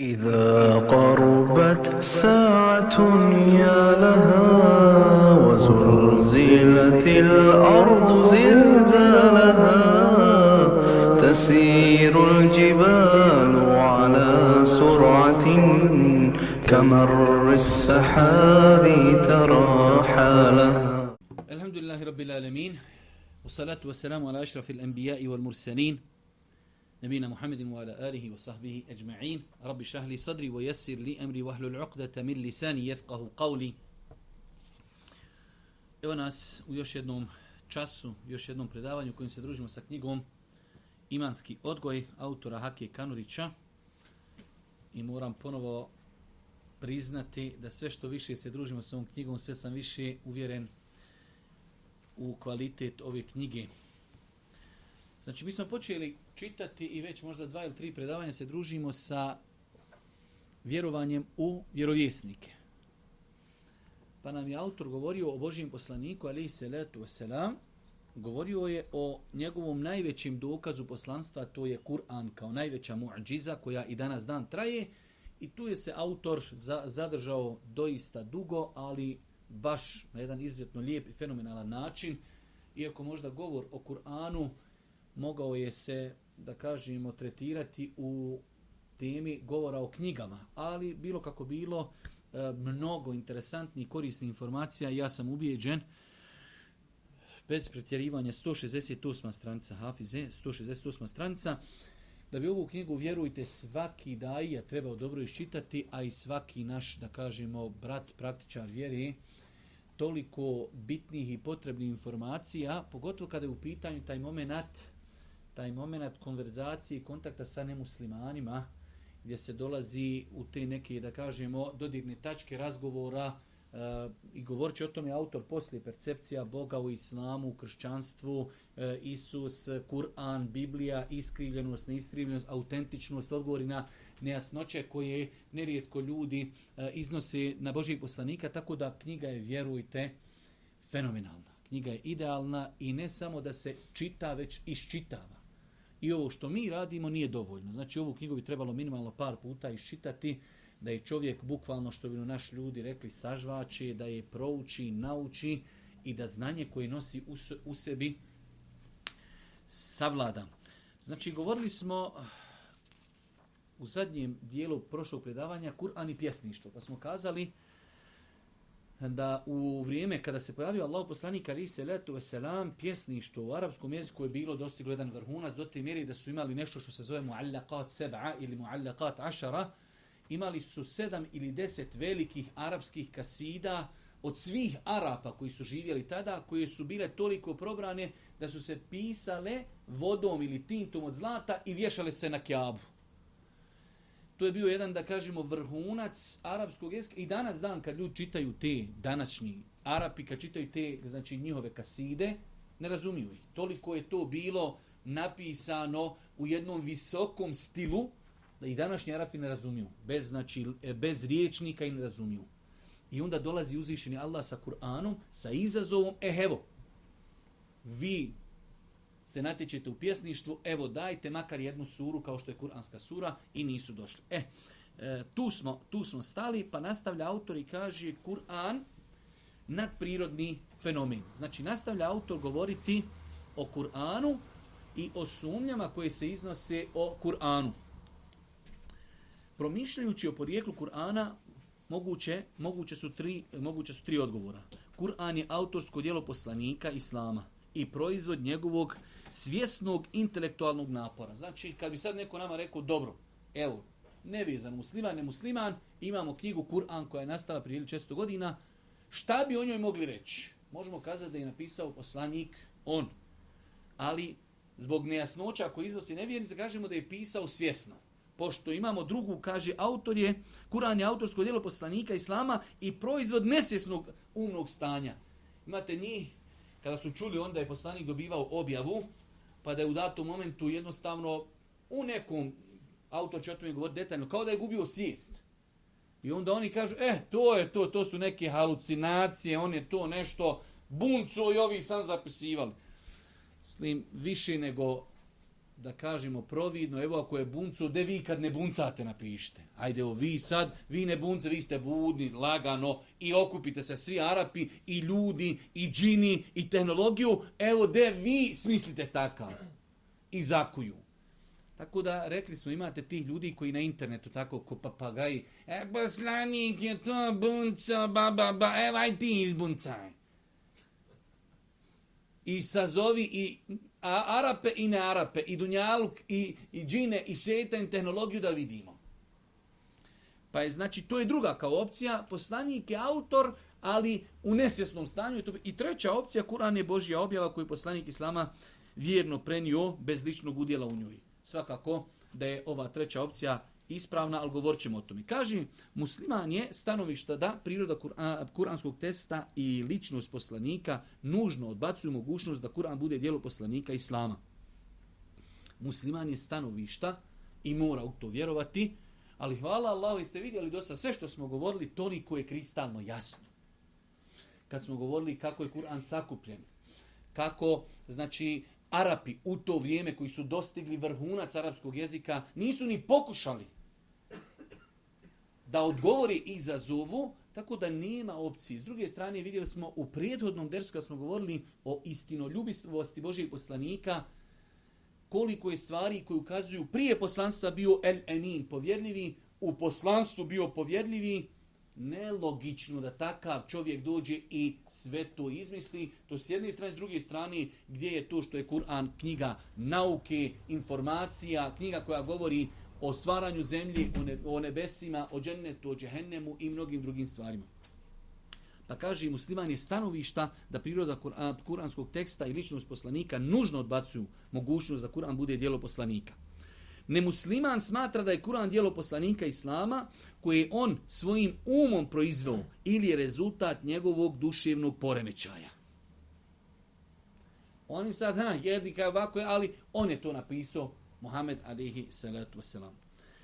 إذا قربت ساعة يا لها وزلزلت الأرض زلزالها تسير الجبال على سرعة كمر السحاب ترى حالها. الحمد لله رب العالمين والصلاة والسلام على أشرف الأنبياء والمرسلين نبينا محمد وعلى آله وصحبه أجمعين رب اشرح لي صدري ويسر لي أمري واحلل عقدة من لساني يفقه قولي Evo nas u još jednom času, još jednom predavanju kojim se družimo sa knjigom Imanski odgoj autora Hakije Kanurića i moram ponovo priznati da sve što više se družimo sa ovom knjigom, sve sam više uvjeren u kvalitet ove knjige. Znači, mi smo počeli čitati i već možda dva ili tri predavanja se družimo sa vjerovanjem u vjerovjesnike. Pa nam je autor govorio o Božijem poslaniku, ali i salatu wasalam, govorio je o njegovom najvećem dokazu poslanstva, to je Kur'an kao najveća muadžiza koja i danas dan traje. I tu je se autor za, zadržao doista dugo, ali baš na jedan izuzetno lijep i fenomenalan način. Iako možda govor o Kur'anu mogao je se, da kažemo, tretirati u temi govora o knjigama, ali bilo kako bilo, e, mnogo interesantnih i korisnih informacija, ja sam ubijeđen, bez pretjerivanja 168. stranica Hafize, 168. stranica, da bi ovu knjigu, vjerujte, svaki daija trebao dobro iščitati, a i svaki naš, da kažemo, brat, praktičar vjeri, toliko bitnih i potrebnih informacija, pogotovo kada je u pitanju taj moment taj moment konverzacije i kontakta sa nemuslimanima, gdje se dolazi u te neke, da kažemo, dodirne tačke razgovora e, i govorit će o tome autor poslije percepcija Boga u islamu, u kršćanstvu, e, Isus, Kur'an, Biblija, iskrivljenost, neiskrivljenost, autentičnost, odgovori na nejasnoće koje nerijetko ljudi e, iznose na Božih poslanika, tako da knjiga je, vjerujte, fenomenalna. Knjiga je idealna i ne samo da se čita, već iščitava. I ovo što mi radimo nije dovoljno. Znači ovu knjigu bi trebalo minimalno par puta iščitati da je čovjek bukvalno što bi naš ljudi rekli sažvači, da je prouči, nauči i da znanje koje nosi u, u sebi savlada. Znači govorili smo u zadnjem dijelu prošlog predavanja Kur'an i pjesništvo. Pa smo kazali da u vrijeme kada se pojavio Allah poslanik ali se letu veselam pjesništvo u arapskom jeziku je bilo dostiglo jedan vrhunac do te mjeri da su imali nešto što se zove muallaqat seb'a ili muallaqat ašara imali su sedam ili deset velikih arapskih kasida od svih Arapa koji su živjeli tada, koje su bile toliko probrane da su se pisale vodom ili tintom od zlata i vješale se na kjabu. To je bio jedan, da kažemo, vrhunac arapskog jezika. I danas dan, kad ljudi čitaju te današnji Arapi, kad čitaju te, znači, njihove kaside, ne razumiju ih. Toliko je to bilo napisano u jednom visokom stilu, da i današnji Arapi ne razumiju. Bez, znači, e, bez riječnika i ne razumiju. I onda dolazi uzvišeni Allah sa Kur'anom, sa izazovom, eh evo, vi se natječete u pjesništvu, evo dajte makar jednu suru kao što je kuranska sura i nisu došli. E, e, tu, smo, tu smo stali pa nastavlja autor i kaže Kur'an nadprirodni fenomen. Znači nastavlja autor govoriti o Kur'anu i o sumnjama koje se iznose o Kur'anu. Promišljajući o porijeklu Kur'ana, moguće, moguće, su tri, moguće su tri odgovora. Kur'an je autorsko dijelo poslanika Islama i proizvod njegovog svjesnog intelektualnog napora. Znači, kad bi sad neko nama rekao, dobro, evo, nevizan musliman, ne musliman, imamo knjigu Kur'an koja je nastala prije 400 godina, šta bi o njoj mogli reći? Možemo kazati da je napisao poslanik on. Ali, zbog nejasnoća koji iznosi nevjernice, kažemo da je pisao svjesno. Pošto imamo drugu, kaže, autor je, Kur'an je autorsko djelo poslanika Islama i proizvod nesvjesnog umnog stanja. Imate njih kada su čuli onda je poslanik dobivao objavu, pa da je u datom momentu jednostavno u nekom, autor će o tome govoriti detaljno, kao da je gubio svijest. I onda oni kažu, eh, to je to, to su neke halucinacije, on je to nešto, bunco i ovi sam zapisivali. Mislim, više nego da kažemo providno, evo ako je buncu, de vi kad ne buncate napišite. Ajde, evo vi sad, vi ne bunce, vi ste budni, lagano i okupite se svi Arapi i ljudi i džini i tehnologiju, evo de vi smislite takav i zakuju. Tako da rekli smo imate tih ljudi koji na internetu tako ko papagaji, e poslanik je to bunca, ba ba ba, evo aj ti izbuncaj. I sazovi i a Arape i ne Arape, i Dunjaluk, i, i džine, i šetan, tehnologiju da vidimo. Pa je, znači, to je druga kao opcija, poslanik je autor, ali u nesvjesnom stanju. I treća opcija, Kur'an je Božja objava koju poslanik Islama vjerno prenio bez ličnog udjela u njoj. Svakako da je ova treća opcija ispravna, ali govorit ćemo o tome. Kaže, musliman je stanovišta da priroda kuranskog testa i ličnost poslanika nužno odbacuju mogućnost da Kur'an bude dijelo poslanika Islama. Musliman je stanovišta i mora u to vjerovati, ali hvala Allahu, ste vidjeli dosta sve što smo govorili, toliko je kristalno jasno. Kad smo govorili kako je Kur'an sakupljen, kako, znači, Arapi u to vrijeme koji su dostigli vrhunac arapskog jezika nisu ni pokušali da odgovori izazovu, tako da nema opcije. S druge strane, vidjeli smo u prethodnom dersu kad smo govorili o istinoljubivosti Božijeg poslanika, koliko je stvari koje ukazuju prije poslanstva bio el enin, povjedljivi, u poslanstvu bio povjedljivi, nelogično da takav čovjek dođe i sve to izmisli. To s jedne strane, s druge strane, gdje je to što je Kur'an knjiga nauke, informacija, knjiga koja govori o stvaranju zemlji, o nebesima, o džennetu, o džehennemu i mnogim drugim stvarima. Pa kaže musliman je stanovišta da priroda kuranskog teksta i ličnost poslanika nužno odbacuju mogućnost da Kur'an bude dijelo poslanika. Nemusliman smatra da je Kur'an dijelo poslanika Islama koje je on svojim umom proizveo ili je rezultat njegovog duševnog poremećaja. Oni sad, ha, jedni kao ovako, ali on je to napisao Muhammed alihi salatu wasalam.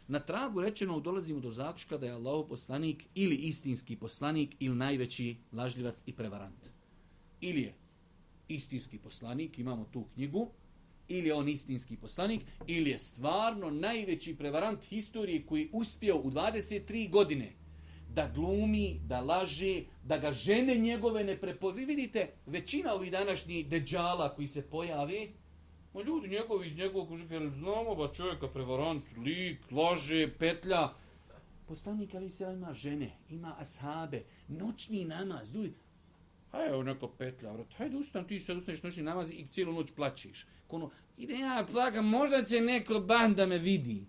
Na tragu rečeno dolazimo do zaključka da je Allah poslanik ili istinski poslanik ili najveći lažljivac i prevarant. Ili je istinski poslanik, imamo tu knjigu, ili je on istinski poslanik, ili je stvarno najveći prevarant historije koji uspio u 23 godine da glumi, da laže, da ga žene njegove ne prepovi. Vidite, većina ovih današnjih deđala koji se pojave, Ma ljudi njegovi iz njegovog kužika, znamo ba čovjeka prevarant, lik, laže, petlja. Poslanik ali Sela ima žene, ima ashabe, noćni namaz, ljudi. A evo neko petlja, vrat, hajde ustan, ti sad ustaneš noćni namaz i cijelu noć plaćiš. Kono, ide ja plaka, možda će neko ban da me vidi.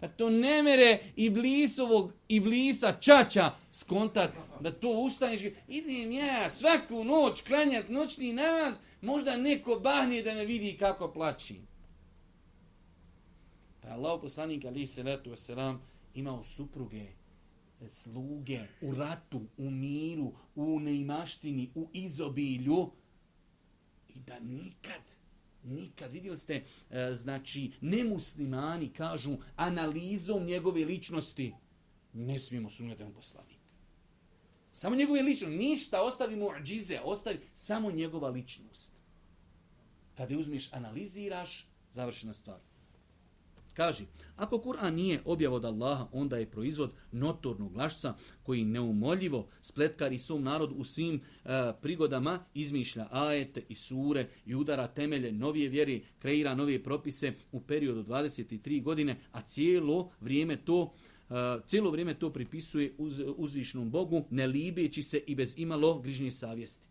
Pa to ne mere i blisovog i blisa čača skontat da to ustaneš. Idem ja svaku noć klanjat noćni namaz, možda neko bahne da me vidi kako plačim. Pa Allah poslanik ali se letu wasalam imao supruge, e, sluge u ratu, u miru, u neimaštini, u izobilju i da nikad Nikad, vidjeli ste, e, znači, nemuslimani kažu analizom njegove ličnosti, ne smijemo sumnjati on poslanik. Samo njegove ličnosti, ništa, ostavi mu džize, ostavi samo njegova ličnost. Kada je uzmiš, analiziraš, završena stvar. Kaži, ako Kur'an nije objav od Allaha, onda je proizvod notornog lašca koji neumoljivo spletkari svom narod u svim e, prigodama izmišlja ajete i sure i udara temelje novije vjere, kreira novije propise u periodu 23 godine, a cijelo vrijeme to e, cijelo vrijeme to pripisuje uz, uzvišnom Bogu, ne libeći se i bez imalo grižnje savjesti.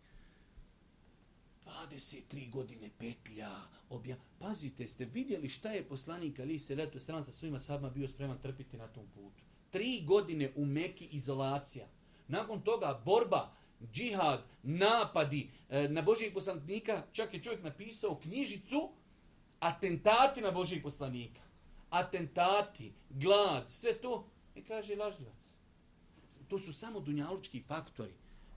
23 godine petlja, obja. Pazite, ste vidjeli šta je poslanik Ali se letu sram sa svojima sahabima bio spreman trpiti na tom putu. Tri godine u Meki izolacija. Nakon toga borba, džihad, napadi e, na Božijeg poslanika. Čak je čovjek napisao knjižicu atentati na Božijeg poslanika. Atentati, glad, sve to. I kaže lažljivac. To su samo dunjalučki faktori.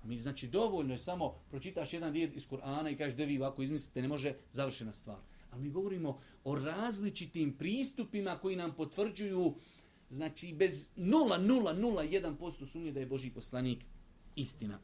Mi znači dovoljno je samo pročitaš jedan rijed iz Kur'ana i kažeš da vi ovako izmislite, ne može završena stvar. Ali mi govorimo o različitim pristupima koji nam potvrđuju znači bez 0,001% sumnje da je Boži poslanik istina.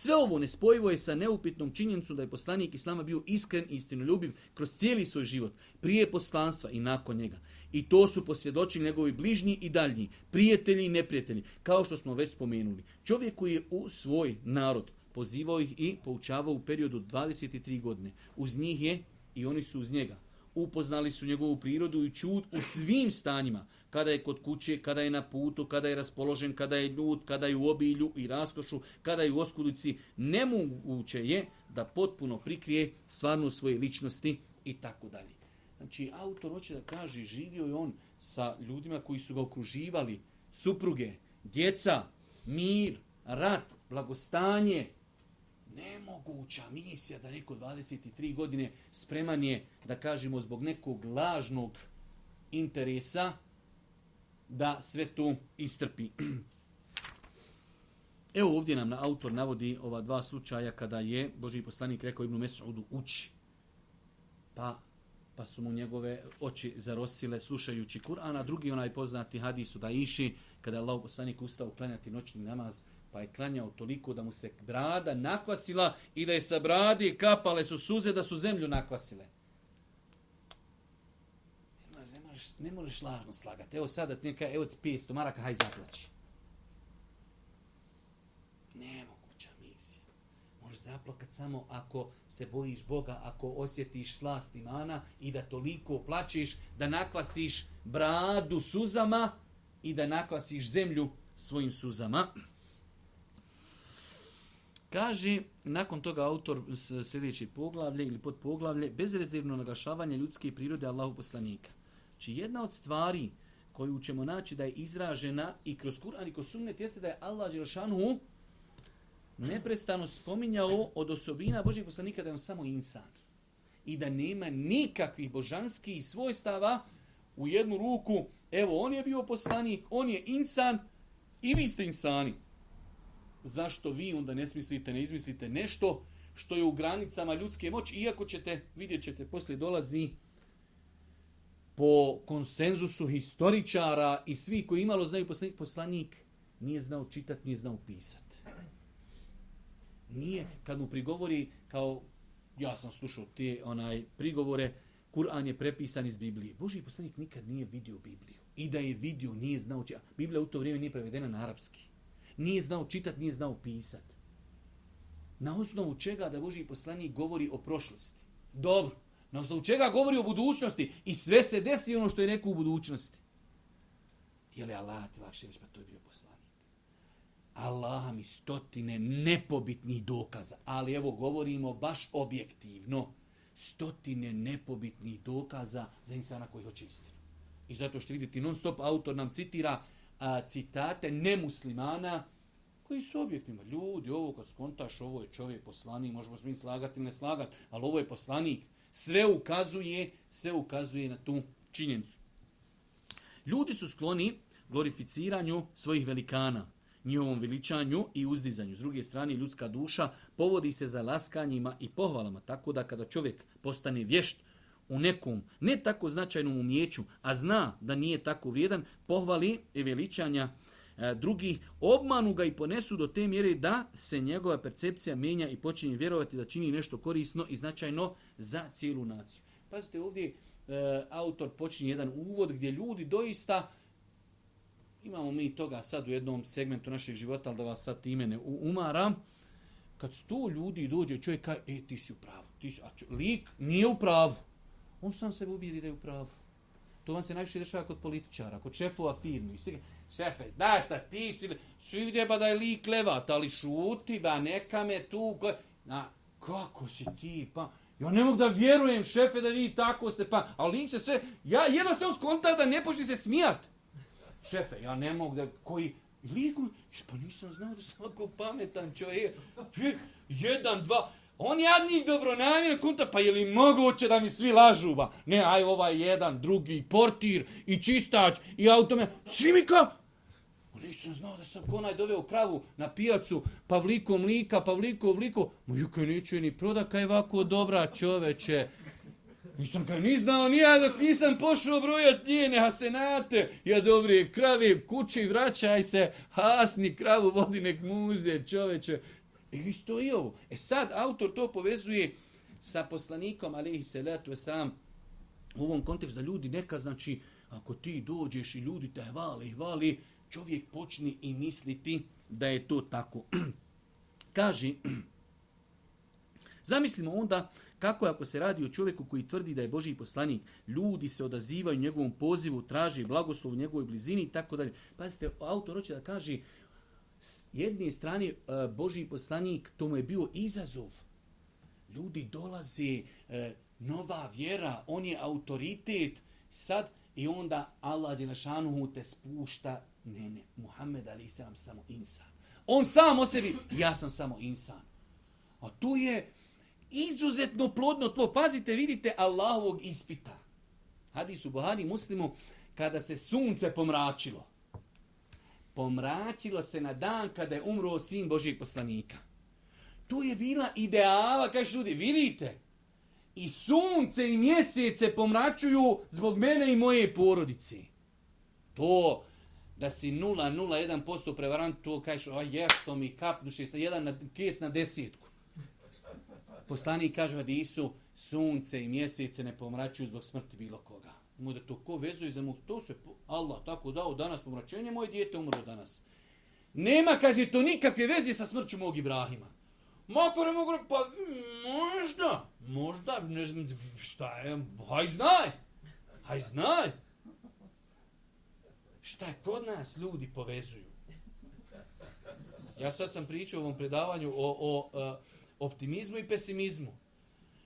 Sve ovo nespojivo je sa neupitnom činjenicom da je poslanik Islama bio iskren i istinoljubiv kroz cijeli svoj život, prije poslanstva i nakon njega. I to su posvjedočili njegovi bližnji i daljnji, prijatelji i neprijatelji, kao što smo već spomenuli. Čovjek koji je u svoj narod pozivao ih i poučavao u periodu 23 godine. Uz njih je i oni su uz njega. Upoznali su njegovu prirodu i čud u svim stanjima. Kada je kod kuće, kada je na putu, kada je raspoložen, kada je ljud, kada je u obilju i raskošu, kada je u oskudici. Nemoguće je da potpuno prikrije stvarnu svoje ličnosti i tako dalje. Znači, autor hoće da kaže, živio je on sa ljudima koji su ga okruživali, supruge, djeca, mir, rat, blagostanje, nemoguća misija da neko 23 godine spreman je, da kažemo, zbog nekog lažnog interesa, da sve to istrpi. Evo ovdje nam na autor navodi ova dva slučaja kada je Boži poslanik rekao Ibnu Mesudu uči. Pa, pa su mu njegove oči zarosile slušajući Kur'an, a drugi onaj poznati hadisu da iši kada je Allah poslanik ustao klanjati noćni namaz, pa je klanjao toliko da mu se brada nakvasila i da je sa bradi kapale su suze da su zemlju nakvasile. Ne možeš, ne možeš, lažno slagati. Evo sada ti neka, evo ti 500 maraka, haj zaplaći. Nemoguća misija. Možeš zaplakat samo ako se bojiš Boga, ako osjetiš slast imana i da toliko plačeš, da nakvasiš bradu suzama i da nakvasiš zemlju svojim suzama. Kaže, nakon toga autor sljedeći poglavlje ili podpoglavlje, bezrezervno naglašavanje ljudske prirode Allahu poslanika. Či znači, jedna od stvari koju ćemo naći da je izražena i kroz Kur'an i kroz sunnet jeste da je Allah Đelšanu neprestano spominjao od osobina Božih poslanika da je on samo insan. I da nema nikakvih božanskih svojstava u jednu ruku. Evo, on je bio poslanik, on je insan i vi ste insani zašto vi onda ne smislite, ne izmislite nešto što je u granicama ljudske moći, iako ćete, vidjet ćete, poslije dolazi po konsenzusu historičara i svi koji imalo znaju poslanik, poslanik nije znao čitati, nije znao pisati. Nije, kad mu prigovori, kao ja sam slušao te onaj prigovore, Kur'an je prepisan iz Biblije. Boži poslanik nikad nije vidio Bibliju. I da je vidio, nije znao čitati. Biblija u to vrijeme nije prevedena na arapski nije znao čitati, nije znao pisati. Na osnovu čega da Boži poslanik govori o prošlosti? Dobro. Na osnovu čega govori o budućnosti? I sve se desi ono što je rekao u budućnosti. Je li Allah te lakše reći, pa to je bio poslanik. Allah mi stotine nepobitnih dokaza. Ali evo, govorimo baš objektivno. Stotine nepobitnih dokaza za insana koji hoće istinu. I zato što vidite, non stop autor nam citira a, citate nemuslimana koji su objektivni. Ljudi, ovo kad skontaš, ovo je čovjek poslanik, možemo s njim slagati ili ne slagati, ali ovo je poslanik. Sve ukazuje, sve ukazuje na tu činjenicu. Ljudi su skloni glorificiranju svojih velikana, njihovom veličanju i uzdizanju. S druge strane, ljudska duša povodi se za laskanjima i pohvalama, tako da kada čovjek postane vješt u nekom ne tako značajnom umjeću, a zna da nije tako vrijedan, pohvali i veličanja E, drugih, obmanu ga i ponesu do te mjere da se njegova percepcija menja i počinje vjerovati da čini nešto korisno i značajno za cijelu naciju. Pazite, ovdje e, autor počinje jedan uvod gdje ljudi doista imamo mi toga sad u jednom segmentu našeg života, ali da vas sad time ne umaram, kad sto ljudi dođe čovjek kaže, e, ti si u pravu, ti si, a čo, lik nije u pravu on sam se ubijedi da je u pravu. To vam se najviše dešava kod političara, kod šefova firmi. Šefe, da šta ti si, svi gdje da je lik levat, ali šuti, ba neka me tu, ko... Na, kako si ti, pa, ja ne mogu da vjerujem, šefe, da vi tako ste, pa, ali lik se sve, ja jedno se uskonta da ne počne se smijat. Šefe, ja ne mogu da, koji, lik, pa nisam znao da sam ovako pametan čovjek, jedan, dva, On jadnik dobro namjera kunta, pa je li moguće da mi svi lažu, ba? Ne, aj ovaj jedan, drugi, portir, i čistač, i autome, svi mi kao... Nisam znao da sam konaj doveo kravu na pijacu, pa vliko mlika, pa vliko. Moju kaj neću ni proda, kaj ovako dobra čoveče. Nisam kaj ni znao, nija dok nisam pošao brojat njene hasenate. Ja dobri krave, kući, vraćaj se, hasni kravu, vodi nek muze, čoveče. I isto i ovo. E sad, autor to povezuje sa poslanikom, alihi salatu sam u ovom kontekstu da ljudi neka, znači, ako ti dođeš i ljudi te hvali i hvali, čovjek počne i misliti da je to tako. Kaže, zamislimo onda kako je ako se radi o čovjeku koji tvrdi da je Božji poslanik, ljudi se odazivaju njegovom pozivu, traže blagoslov u njegovoj blizini i tako dalje. Pazite, autor hoće da kaže, s jedne strane e, Božji poslanik, to mu je bio izazov. Ljudi dolaze, e, nova vjera, on je autoritet, sad i onda Allah Đelešanuhu te spušta, ne, ne, Muhammed Ali sam samo insan. On sam o sebi, ja sam samo insan. A tu je izuzetno plodno tlo. Pazite, vidite Allahovog ispita. Hadis u Buhari muslimu, kada se sunce pomračilo. Pomračilo se na dan kada je umro sin Božijeg poslanika. Tu je bila ideala, kažeš ljudi, vidite, i sunce i mjesece pomračuju zbog mene i moje porodice. To da si 0,01% prevarant, to kažeš, a je to mi kapnuše sa jedan na, kec na desetku. Poslanik kaže da Hadisu, sunce i mjesece ne pomračuju zbog smrti bilo koga. Mu da to ko vezuje za mu, to se Allah tako dao danas pomračenje, moje dijete umro danas. Nema, kaže, to nikakve veze sa smrću mog Ibrahima. Mako ne mogu, pa možda, možda, ne znam, šta je, haj znaj, haj znaj. Šta je kod nas ljudi povezuju? Ja sad sam pričao u ovom predavanju o, o, o optimizmu i pesimizmu.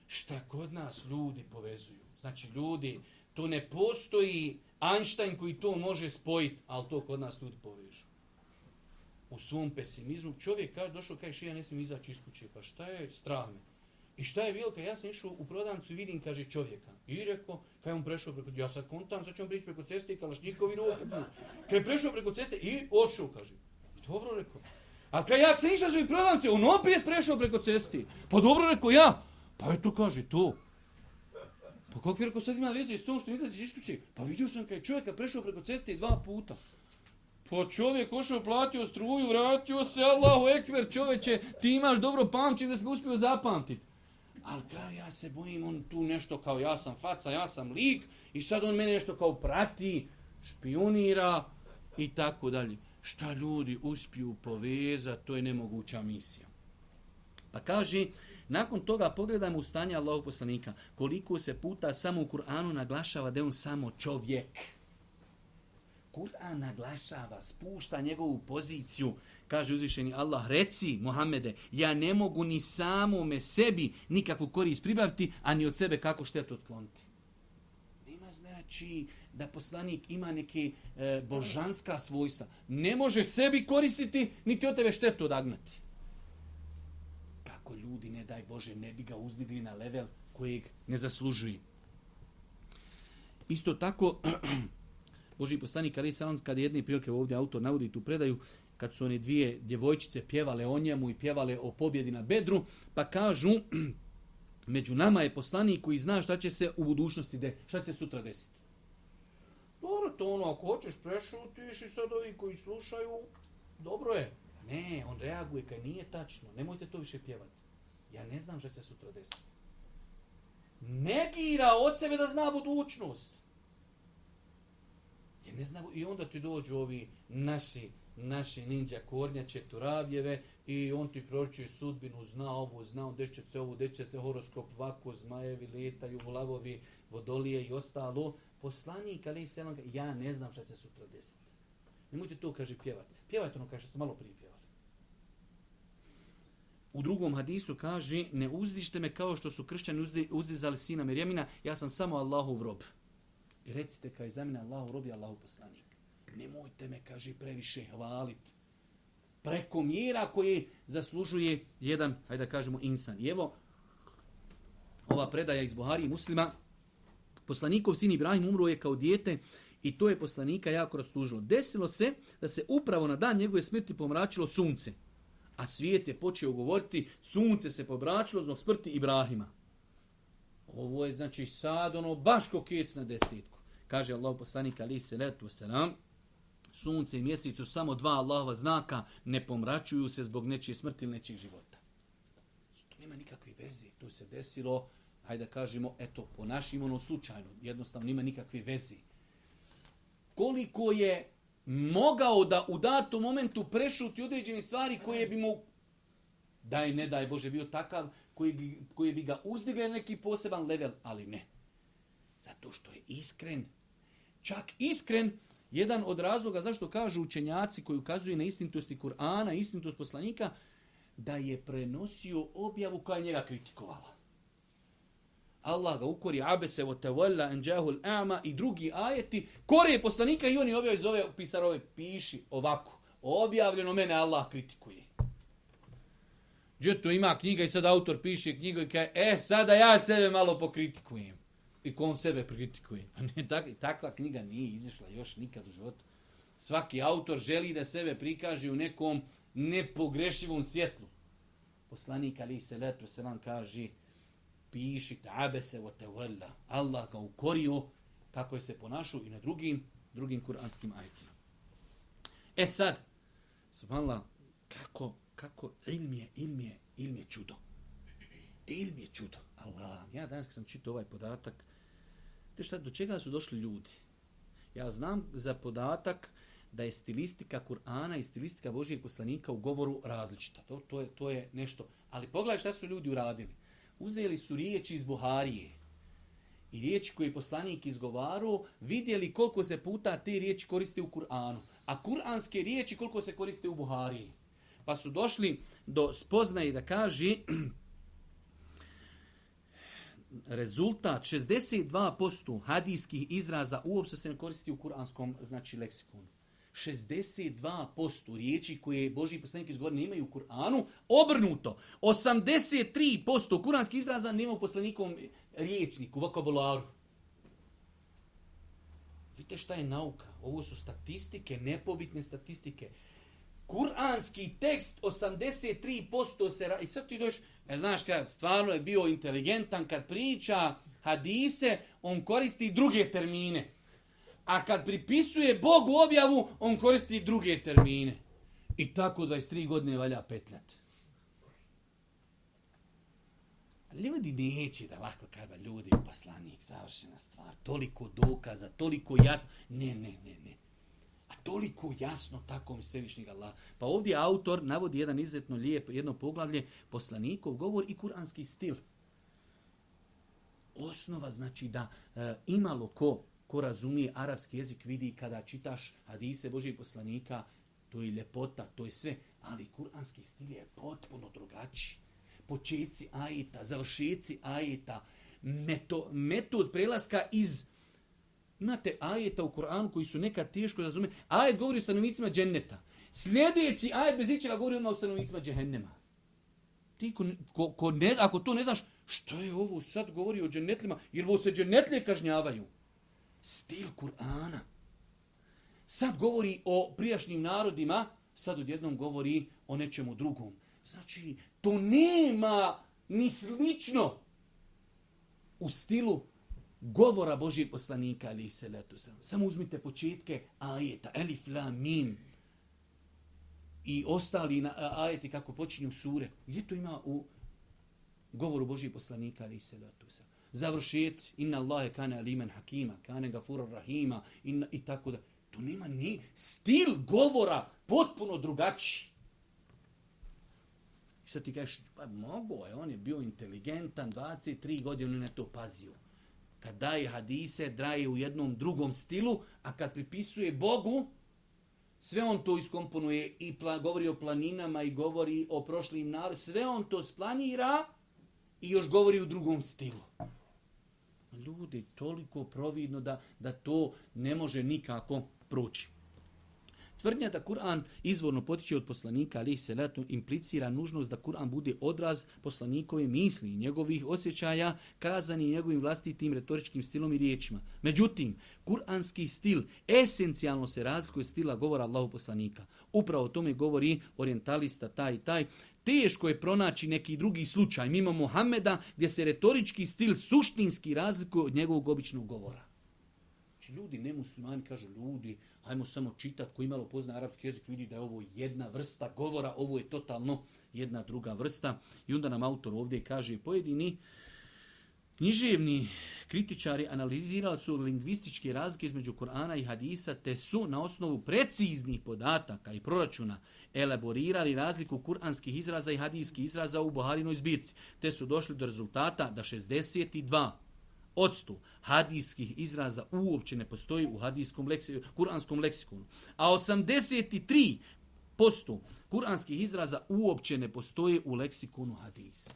Šta kod nas ljudi povezuju? Znači, ljudi, to ne postoji Einstein koji to može spojiti, ali to kod nas ljudi povežu u svom pesimizmu. Čovjek kaže, došao, kaže, ja smijem izaći iz kuće, pa šta je strah me? I šta je bilo, kad ja sam išao u prodavnicu i vidim, kaže, čovjeka. I rekao, kad je on prešao preko, ja sad kontam, sad ćemo prići preko ceste i kalašnjikovi ruke. Kad je prešao preko ceste i ošao, kaže. Dobro, rekao. A kad ja sam išao u prodavnicu, on opet prešao preko ceste. Pa dobro, rekao, ja. Pa eto, kaže, to. Pa kako je rekao, sad ima veze s tom što izlaziš iz kuće? Pa vidio sam kad je čovjeka prešao preko ceste dva puta. Po čovjek ošao, platio struju, vratio se, Allahu ekver, čovječe, ti imaš dobro pamćenje da se uspio zapamtiti. Ali kao ja se bojim, on tu nešto kao ja sam faca, ja sam lik i sad on mene nešto kao prati, špionira i tako dalje. Šta ljudi uspiju povezati, to je nemoguća misija. Pa kaže, nakon toga pogledajmo u stanje Allahog poslanika, koliko se puta samo u Kur'anu naglašava da je on samo čovjek. Kur'an naglašava, spušta njegovu poziciju, kaže uzvišeni Allah, reci Muhammede, ja ne mogu ni samome sebi nikakvu korist pribaviti, a ni od sebe kako štetu otkloniti. Nema znači da poslanik ima neke e, božanska svojstva. Ne može sebi koristiti, niti od tebe štetu odagnati. Kako ljudi, ne daj Bože, ne bi ga uzdigli na level kojeg ne zaslužuju. Isto tako, Boži poslanik Ali Salam, kada jedne prilike ovdje autor navodi tu predaju, kad su one dvije djevojčice pjevale o njemu i pjevale o pobjedi na Bedru, pa kažu, među nama je poslanik koji zna šta će se u budućnosti, de, šta će se sutra desiti. Dobro, to ono, ako hoćeš prešutiš i sad ovi koji slušaju, dobro je. Ne, on reaguje kad nije tačno, nemojte to više pjevati. Ja ne znam šta će se sutra desiti. Negira od sebe da zna budućnost. Ja ne znam, i onda ti dođu ovi naši, naši ninja kornjače, turabljeve, i on ti pročuje sudbinu, zna ovo, zna on deće se ovo, deće se horoskop, vako, zmajevi, letaju, lavovi, vodolije i ostalo. Poslanik, ali se ja ne znam šta će sutra desiti. Nemojte to, kaže, pjevati. Pjevajte ono, kaže, što malo prije pjevali. U drugom hadisu kaže, ne uzdište me kao što su kršćani uzdizali sina Mirjamina, ja sam samo Allahov rob. I recite kao za mene Allahu robi Allahu poslanik. Nemojte me, kaže, previše hvalit. Preko mjera koje zaslužuje jedan, hajde da kažemo, insan. I evo, ova predaja iz Buhari i muslima, poslanikov sin Ibrahim umro je kao dijete i to je poslanika jako rastužilo. Desilo se da se upravo na dan njegove smrti pomračilo sunce. A svijet je počeo govoriti, sunce se pomračilo zbog smrti Ibrahima. Ovo je znači sad ono baš kokec na desetku. Kaže Allah poslanik ali se letu selam sunce i mjesec su samo dva Allahova znaka, ne pomračuju se zbog nečije smrti ili nečijeg života. To nema nikakve veze. To se desilo, hajde da kažemo, eto, po našim ono slučajno, jednostavno nema nikakve veze. Koliko je mogao da u datom momentu prešuti određene stvari koje bi mu, daj ne daj Bože, bio takav, koji, bi- koji bi ga uzdigle na neki poseban level, ali ne. Zato što je iskren. Čak iskren, jedan od razloga zašto kažu učenjaci koji ukazuju na istinitosti Kur'ana, istinitost poslanika, da je prenosio objavu koja je njega kritikovala. Allah ga ukori abese wa tawalla an jahul a'ma i drugi ajeti kore poslanika i oni objavi zove pisarove piši ovako objavljeno mene Allah kritikuje Gdje to ima knjiga i sad autor piše knjigu i kaže, e, sada ja sebe malo pokritikujem. I ko on sebe kritikuje? A pa ne, tak, takva knjiga nije izišla još nikad u životu. Svaki autor želi da sebe prikaže u nekom nepogrešivom svjetlu. Poslanik ali se letu se nam kaže, piši tabe se o. Allah ga ukorio kako je se ponašao i na drugim, drugim kuranskim ajetima. E sad, subhanallah, kako, kako ilm je, ilm je, ilm je čudo. Ilm je čudo. Allah, ja danas kad sam čitao ovaj podatak, te šta, do čega su došli ljudi? Ja znam za podatak da je stilistika Kur'ana i stilistika Božijeg poslanika u govoru različita. To, to, je, to je nešto. Ali pogledaj šta su ljudi uradili. Uzeli su riječi iz Buharije i riječi koje je poslanik izgovarao, vidjeli koliko se puta te riječi koriste u Kur'anu. A kur'anske riječi koliko se koriste u Buhariji. Pa su došli do spoznaje da kaže rezultat 62% hadijskih izraza uopšte se ne koristi u kuranskom znači leksikonu. 62% riječi koje je Boži poslanik izgovorio nemaju u Kur'anu, obrnuto. 83% kuranskih izraza nema u poslanikom riječniku, vokabularu. Vidite šta je nauka? Ovo su statistike, nepobitne statistike. Kur'anski tekst 83% se... I sad ti dođeš, e, znaš kaj, stvarno je bio inteligentan kad priča hadise, on koristi druge termine. A kad pripisuje Bogu objavu, on koristi druge termine. I tako 23 godine valja petljat. Ljudi neće da lako kada ljudi poslanik, završena stvar, toliko dokaza, toliko jasno. Ne, ne, ne, ne. Toliko jasno tako mi svevišnjeg Allah. Pa ovdje autor navodi jedan izuzetno lijep, jedno poglavlje, poslanikov govor i kuranski stil. Osnova znači da e, imalo ko, ko razumije arapski jezik vidi kada čitaš hadise Božijeg poslanika, to je ljepota, to je sve, ali kuranski stil je potpuno drugačiji. Početci ajeta, završetci ajeta, meto, metod prelaska iz Imate ajeta u Kur'anu koji su nekad teško razume. Ajet govori o stanovnicima dženneta. Sljedeći ajet bez ičega govori odmah o stanovnicima džehennema. Ti ko, ko, ko ne, ako to ne znaš, što je ovo sad govori o džennetlima, jer ovo se džennetlije kažnjavaju. Stil Kur'ana. Sad govori o prijašnjim narodima, sad odjednom govori o nečemu drugom. Znači, to nema ni slično u stilu govora Božijeg poslanika, ali se letu sam. Samo uzmite početke ajeta, elif, la, mim, i ostali na, ajeti kako počinju sure. Gdje to ima u govoru Božijeg poslanika, ali se letu sam. Završet, inna Allahe kane alimen hakima, kane gafura rahima, inna, i tako da. To nema ni stil govora potpuno drugačiji. I sad ti kažeš, pa mogo je, on je bio inteligentan, 23 godine, on je to pazio. Kad daje hadise, draje u jednom drugom stilu, a kad pripisuje Bogu, sve on to iskomponuje i pla, govori o planinama i govori o prošlim narodima, sve on to splanira i još govori u drugom stilu. Ljudi, toliko providno da, da to ne može nikako proći. Tvrdnja da Kur'an izvorno potiče od poslanika, ali se letno implicira nužnost da Kur'an bude odraz poslanikove misli, i njegovih osjećaja, kazani njegovim vlastitim retoričkim stilom i riječima. Međutim, kuranski stil esencijalno se razlikuje od stila govora Allahu poslanika. Upravo o tome govori orientalista taj i taj. Teško je pronaći neki drugi slučaj mimo Muhameda gdje se retorički stil suštinski razlikuje od njegovog običnog govora. Znači, ljudi, nemuslimani, kažu ljudi, hajmo samo čitat, ko imalo pozna arapski jezik, vidi da je ovo jedna vrsta govora, ovo je totalno jedna druga vrsta. I onda nam autor ovdje kaže, pojedini književni kritičari analizirali su lingvističke razlike između Korana i Hadisa, te su na osnovu preciznih podataka i proračuna elaborirali razliku kuranskih izraza i hadijskih izraza u Buharinoj zbirci, te su došli do rezultata da 62 odstu hadijskih izraza uopće ne postoji u hadijskom leksi, kuranskom leksikonu. A 83% kuranskih izraza uopće ne postoji u leksikonu hadisa.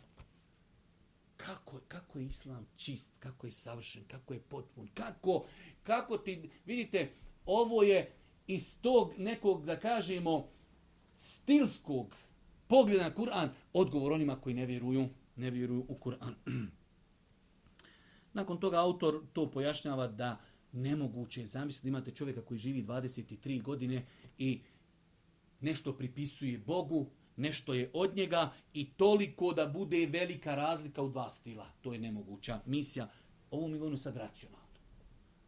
Kako, kako je islam čist, kako je savršen, kako je potpun, kako, kako ti, vidite, ovo je iz tog nekog, da kažemo, stilskog pogleda na Kur'an, odgovor onima koji ne vjeruju, ne vjeruju u Kur'an. Nakon toga autor to pojašnjava da nemoguće je zamisliti da imate čovjeka koji živi 23 godine i nešto pripisuje Bogu, nešto je od njega i toliko da bude velika razlika u dva stila. To je nemoguća misija. Ovo mi govorimo sad racionalno.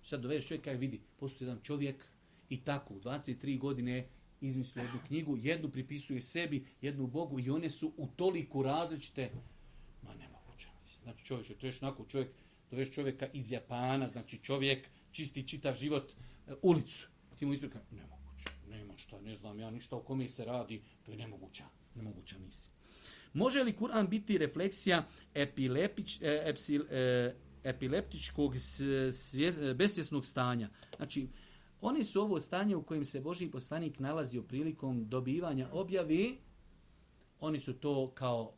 Sad dovedeš čovjeka i vidi, postoji jedan čovjek i tako u 23 godine izmislio jednu knjigu, jednu pripisuje sebi, jednu Bogu i one su u toliko različite. Ma nemoguća misija. Znači čovjek, to je onako čovjek, doveš čovjeka iz Japana, znači čovjek čisti čitav život e, ulicu. Ti mu isprika, nemoguće, nema šta, ne znam ja ništa o kome se radi, to je nemoguća, nemoguća misija. Može li Kur'an biti refleksija epilepič, e, epsil, e, epileptičkog svjes, besvjesnog stanja? Znači, oni su ovo stanje u kojem se Boži poslanik nalazio prilikom dobivanja objavi, oni su to kao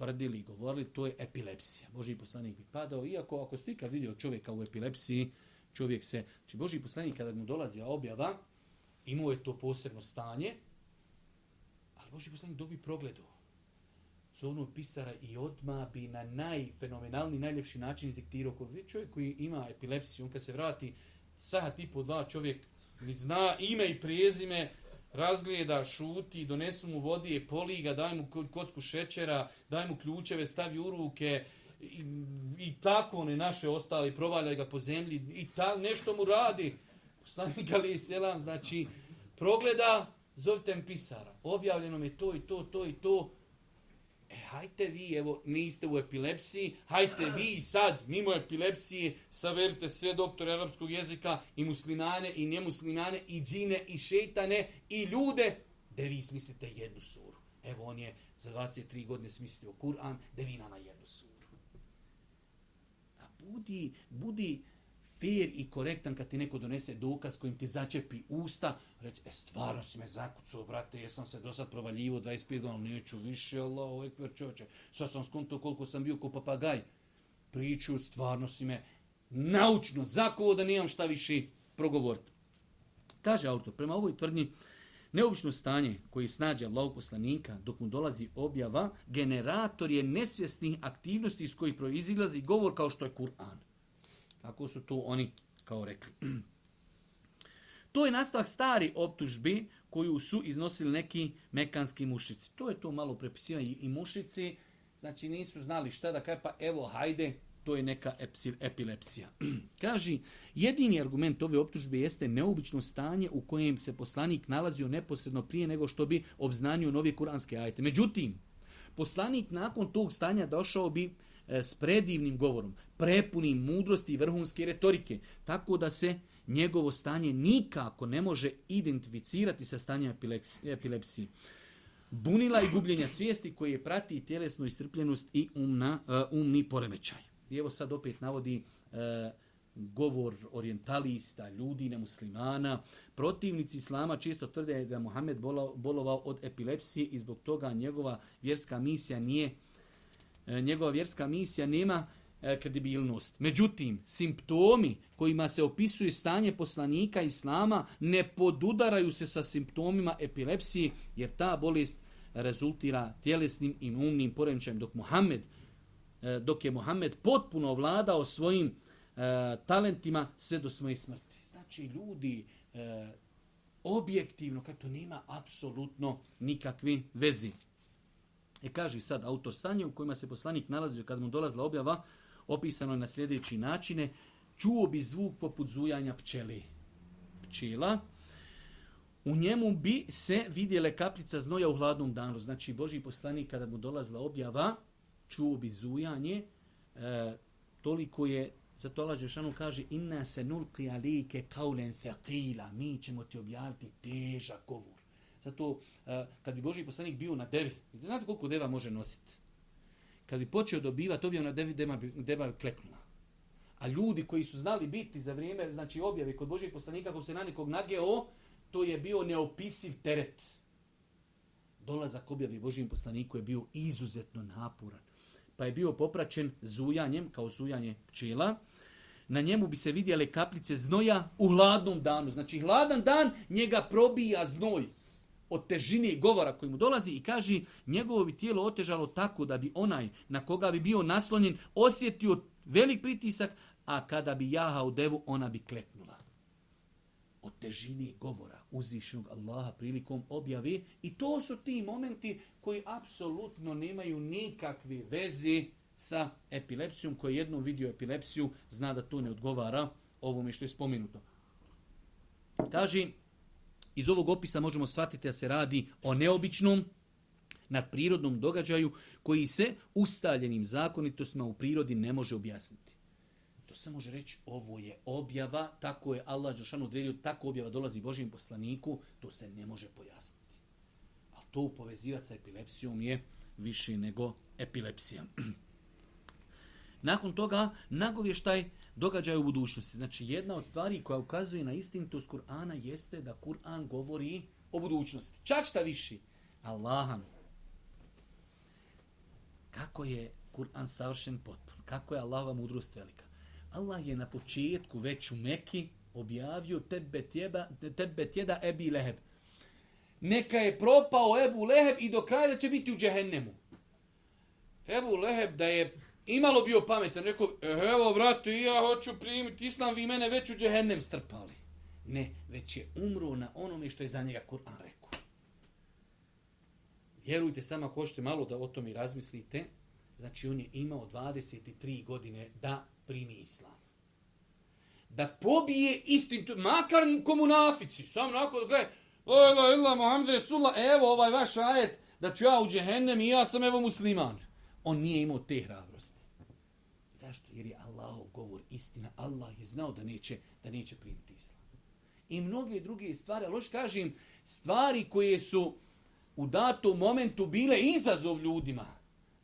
tvrdili i govorili, to je epilepsija. Boži poslanik bi padao, iako ako ste ikad vidio čovjeka u epilepsiji, čovjek se, znači Boži poslanik kada mu dolazi objava, imao je to posebno stanje, ali Boži poslanik dobi progledu. Zovnu pisara i odma bi na najfenomenalni, najljepši način iziktirao. Čovjek koji ima epilepsiju, on kad se vrati, sahat i po dva čovjek zna ime i prijezime, razgleda, šuti, donesu mu vodi, poli ga, daj mu kocku šećera, daj mu ključeve, stavi u ruke i, i tako one naše ostali, provaljaj ga po zemlji i ta, nešto mu radi. Poslanik Ali Selam, znači, progleda, zovite mi pisara, objavljeno mi to i to, to i to, hajte vi, evo, niste u epilepsiji, hajte vi sad, mimo epilepsije, saverite sve doktore arapskog jezika, i muslimane, i nemuslimane, i džine, i šeitane, i ljude, da vi smislite jednu suru. Evo, on je za 23 godine smislio Kur'an, da vi nama jednu suru. A budi, budi, fair i korektan kad ti neko donese dokaz kojim ti začepi usta, reći, e, stvarno si me zakucao, brate, jesam se do sad provaljivo 25 godina, neću više, Allah, ovo je čovječe, sad sam skonto koliko sam bio ko papagaj, priču, stvarno si me naučno zakovo da nijam šta više progovoriti. Kaže autor, prema ovoj tvrdnji, neobično stanje koji snađa Allahog poslanika dok mu dolazi objava, generator je nesvjesnih aktivnosti iz kojih proizilazi govor kao što je Kur'an. Tako su to oni kao rekli. To je nastavak stari optužbi koju su iznosili neki mekanski mušici. To je to malo prepisivanje i mušici, znači nisu znali šta da kaj, pa evo, hajde, to je neka epilepsija. Kaži, jedini argument ove optužbe jeste neobično stanje u kojem se poslanik nalazio neposredno prije nego što bi obznanio novi kuranske ajete. Međutim, poslanik nakon tog stanja došao bi E, s predivnim govorom, prepunim mudrosti i vrhunske retorike, tako da se njegovo stanje nikako ne može identificirati sa stanjem epilepsije. Bunila i gubljenja svijesti koje prati tjelesnu istrpljenost i umna, e, umni poremećaj. I evo sad opet navodi e, govor orientalista, ljudi, nemuslimana. Protivnici islama često tvrde da je Mohamed bolovao od epilepsije i zbog toga njegova vjerska misija nije uh, E, njegova vjerska misija nema e, kredibilnost. Međutim, simptomi kojima se opisuje stanje poslanika islama ne podudaraju se sa simptomima epilepsije, jer ta bolest rezultira tjelesnim i umnim poremećajem dok Muhammed e, dok je Muhammed potpuno vladao svojim talentima sve do svoje smrti. Znači, ljudi objektivno, kako to nema apsolutno nikakve vezi. I e, kaže sad autor stanje u kojima se poslanik nalazio kad mu dolazila objava, opisano je na sljedeći načine. čuo bi zvuk poput zujanja pčeli. Pčela. U njemu bi se vidjele kaplica znoja u hladnom danu. Znači, Boži poslanik kada mu dolazila objava, čuo bi zujanje, e, toliko je, zato Allah Žešanu kaže, inna se nulqi alike kaulen thaqila, mi ćemo ti objaviti težak govor. Zato, eh, kad bi Boži poslanik bio na devi, znate koliko deva može nositi? Kad bi počeo dobivati objavu na devi, deva bi, deva kleknula. A ljudi koji su znali biti za vrijeme, znači objave kod Božih poslanika, kako se na nekog nageo, to je bio neopisiv teret. Dolazak objavi Božijem poslaniku je bio izuzetno napuran. Pa je bio popraćen zujanjem, kao zujanje pčela. Na njemu bi se vidjele kaplice znoja u hladnom danu. Znači, hladan dan njega probija znoj od težine govora koji mu dolazi i kaže njegovo bi tijelo otežalo tako da bi onaj na koga bi bio naslonjen osjetio velik pritisak, a kada bi jahao devu, ona bi kleknula. Od težine govora uzvišenog Allaha prilikom objave i to su ti momenti koji apsolutno nemaju nikakve veze sa epilepsijom, koji jednom vidio epilepsiju zna da to ne odgovara ovome što je spomenuto. Kaže, iz ovog opisa možemo shvatiti da se radi o neobičnom, nadprirodnom događaju koji se ustaljenim zakonitostima u prirodi ne može objasniti. To se može reći, ovo je objava, tako je Allah Đelšanu odredio, tako objava dolazi Božijem poslaniku, to se ne može pojasniti. A to povezivati sa epilepsijom je više nego epilepsija. Nakon toga, nagovještaj događaja u budućnosti. Znači, jedna od stvari koja ukazuje na istinitost Kur'ana jeste da Kur'an govori o budućnosti. Čak šta viši? Allahan. Kako je Kur'an savršen potpun? Kako je Allahova mudrost velika? Allah je na početku već u Meki objavio tebe tjeba, tebe tjeda Ebi Leheb. Neka je propao Ebu Leheb i do kraja da će biti u džehennemu. Ebu Leheb da je imalo bio pametan, rekao, eh, evo brate, ja hoću primiti islam, vi mene već u džehennem strpali. Ne, već je umro na onome što je za njega Kur'an rekao. Vjerujte samo ako hoćete malo da o tom i razmislite, znači on je imao 23 godine da primi islam. Da pobije istinu, makar komunafici, samo nakon da gledaj, la ila ila Muhammed Resulullah, evo ovaj vaš ajet, da ću ja u džehennem i ja sam evo musliman. On nije imao te hrabrosti. Zašto? Jer je Allahov govor istina. Allah je znao da neće, da neće primiti islam. I mnoge druge stvari, ali kažem, stvari koje su u datom momentu bile izazov ljudima,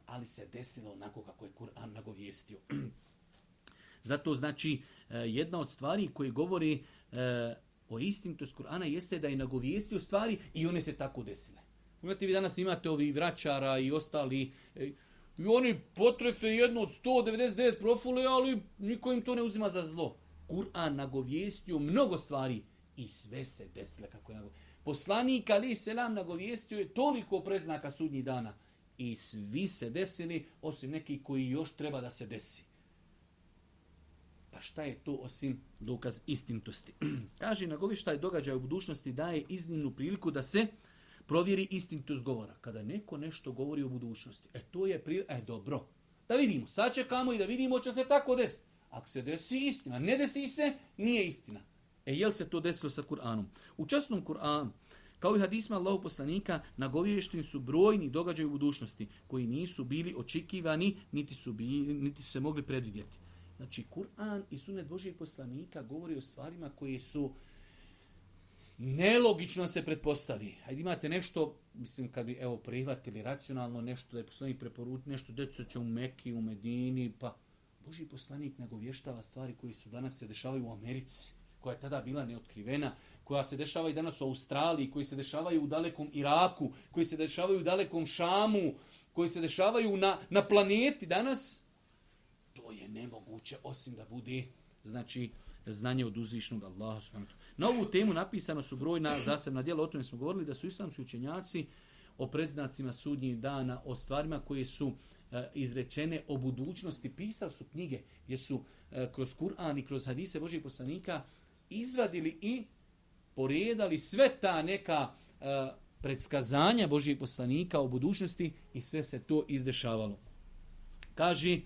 ali se desilo onako kako je Kur'an nagovijestio. Zato znači, e, jedna od stvari koje govori e, o istinitost Kur'ana jeste da je nagovijestio stvari i one se tako desile. Imate vi danas imate ovi vraćara i ostali, e, I oni potrefe jedno od 199 profile, ali niko im to ne uzima za zlo. Kur'an nagovijestio mnogo stvari i sve se desile kako je nagovijestio. Poslanik Ali Selam nagovijestio je toliko predznaka sudnjih dana i svi se desili, osim neki koji još treba da se desi. Pa šta je to osim dokaz istintosti? Kaže, nagovještaj događaja u budućnosti daje iznimnu priliku da se provjeri istinitost govora. Kada neko nešto govori o budućnosti, e to je pri... E dobro, da vidimo, sad čekamo i da vidimo će se tako desiti. Ako se desi istina, ne desi se, nije istina. E jel se to desilo sa Kur'anom? U časnom Kur'anu, kao i hadisma Allahu poslanika, nagovješteni su brojni događaji u budućnosti, koji nisu bili očekivani, niti su, bili, niti su se mogli predvidjeti. Znači, Kur'an i sunet Božijeg poslanika govori o stvarima koje su nelogično se pretpostavi. Hajde imate nešto, mislim kad bi evo prihvatili racionalno nešto da je poslanik preporut, nešto deca će u Meki, u Medini, pa Boži poslanik nagovještava stvari koji su danas se dešavaju u Americi, koja je tada bila neotkrivena, koja se dešava i danas u Australiji, koji se dešavaju u dalekom Iraku, koji se dešavaju u dalekom Šamu, koji se dešavaju na, na planeti danas, to je nemoguće osim da bude znači znanje od uzvišnog Allaha subhanahu Na ovu temu napisano su brojna zasebna djela, o tome smo govorili da su islamski učenjaci o predznacima sudnjih dana, o stvarima koje su e, izrečene o budućnosti, pisali su knjige gdje su e, kroz Kur'an i kroz hadise Božih poslanika izvadili i poredali sve ta neka e, predskazanja Božih poslanika o budućnosti i sve se to izdešavalo. Kaži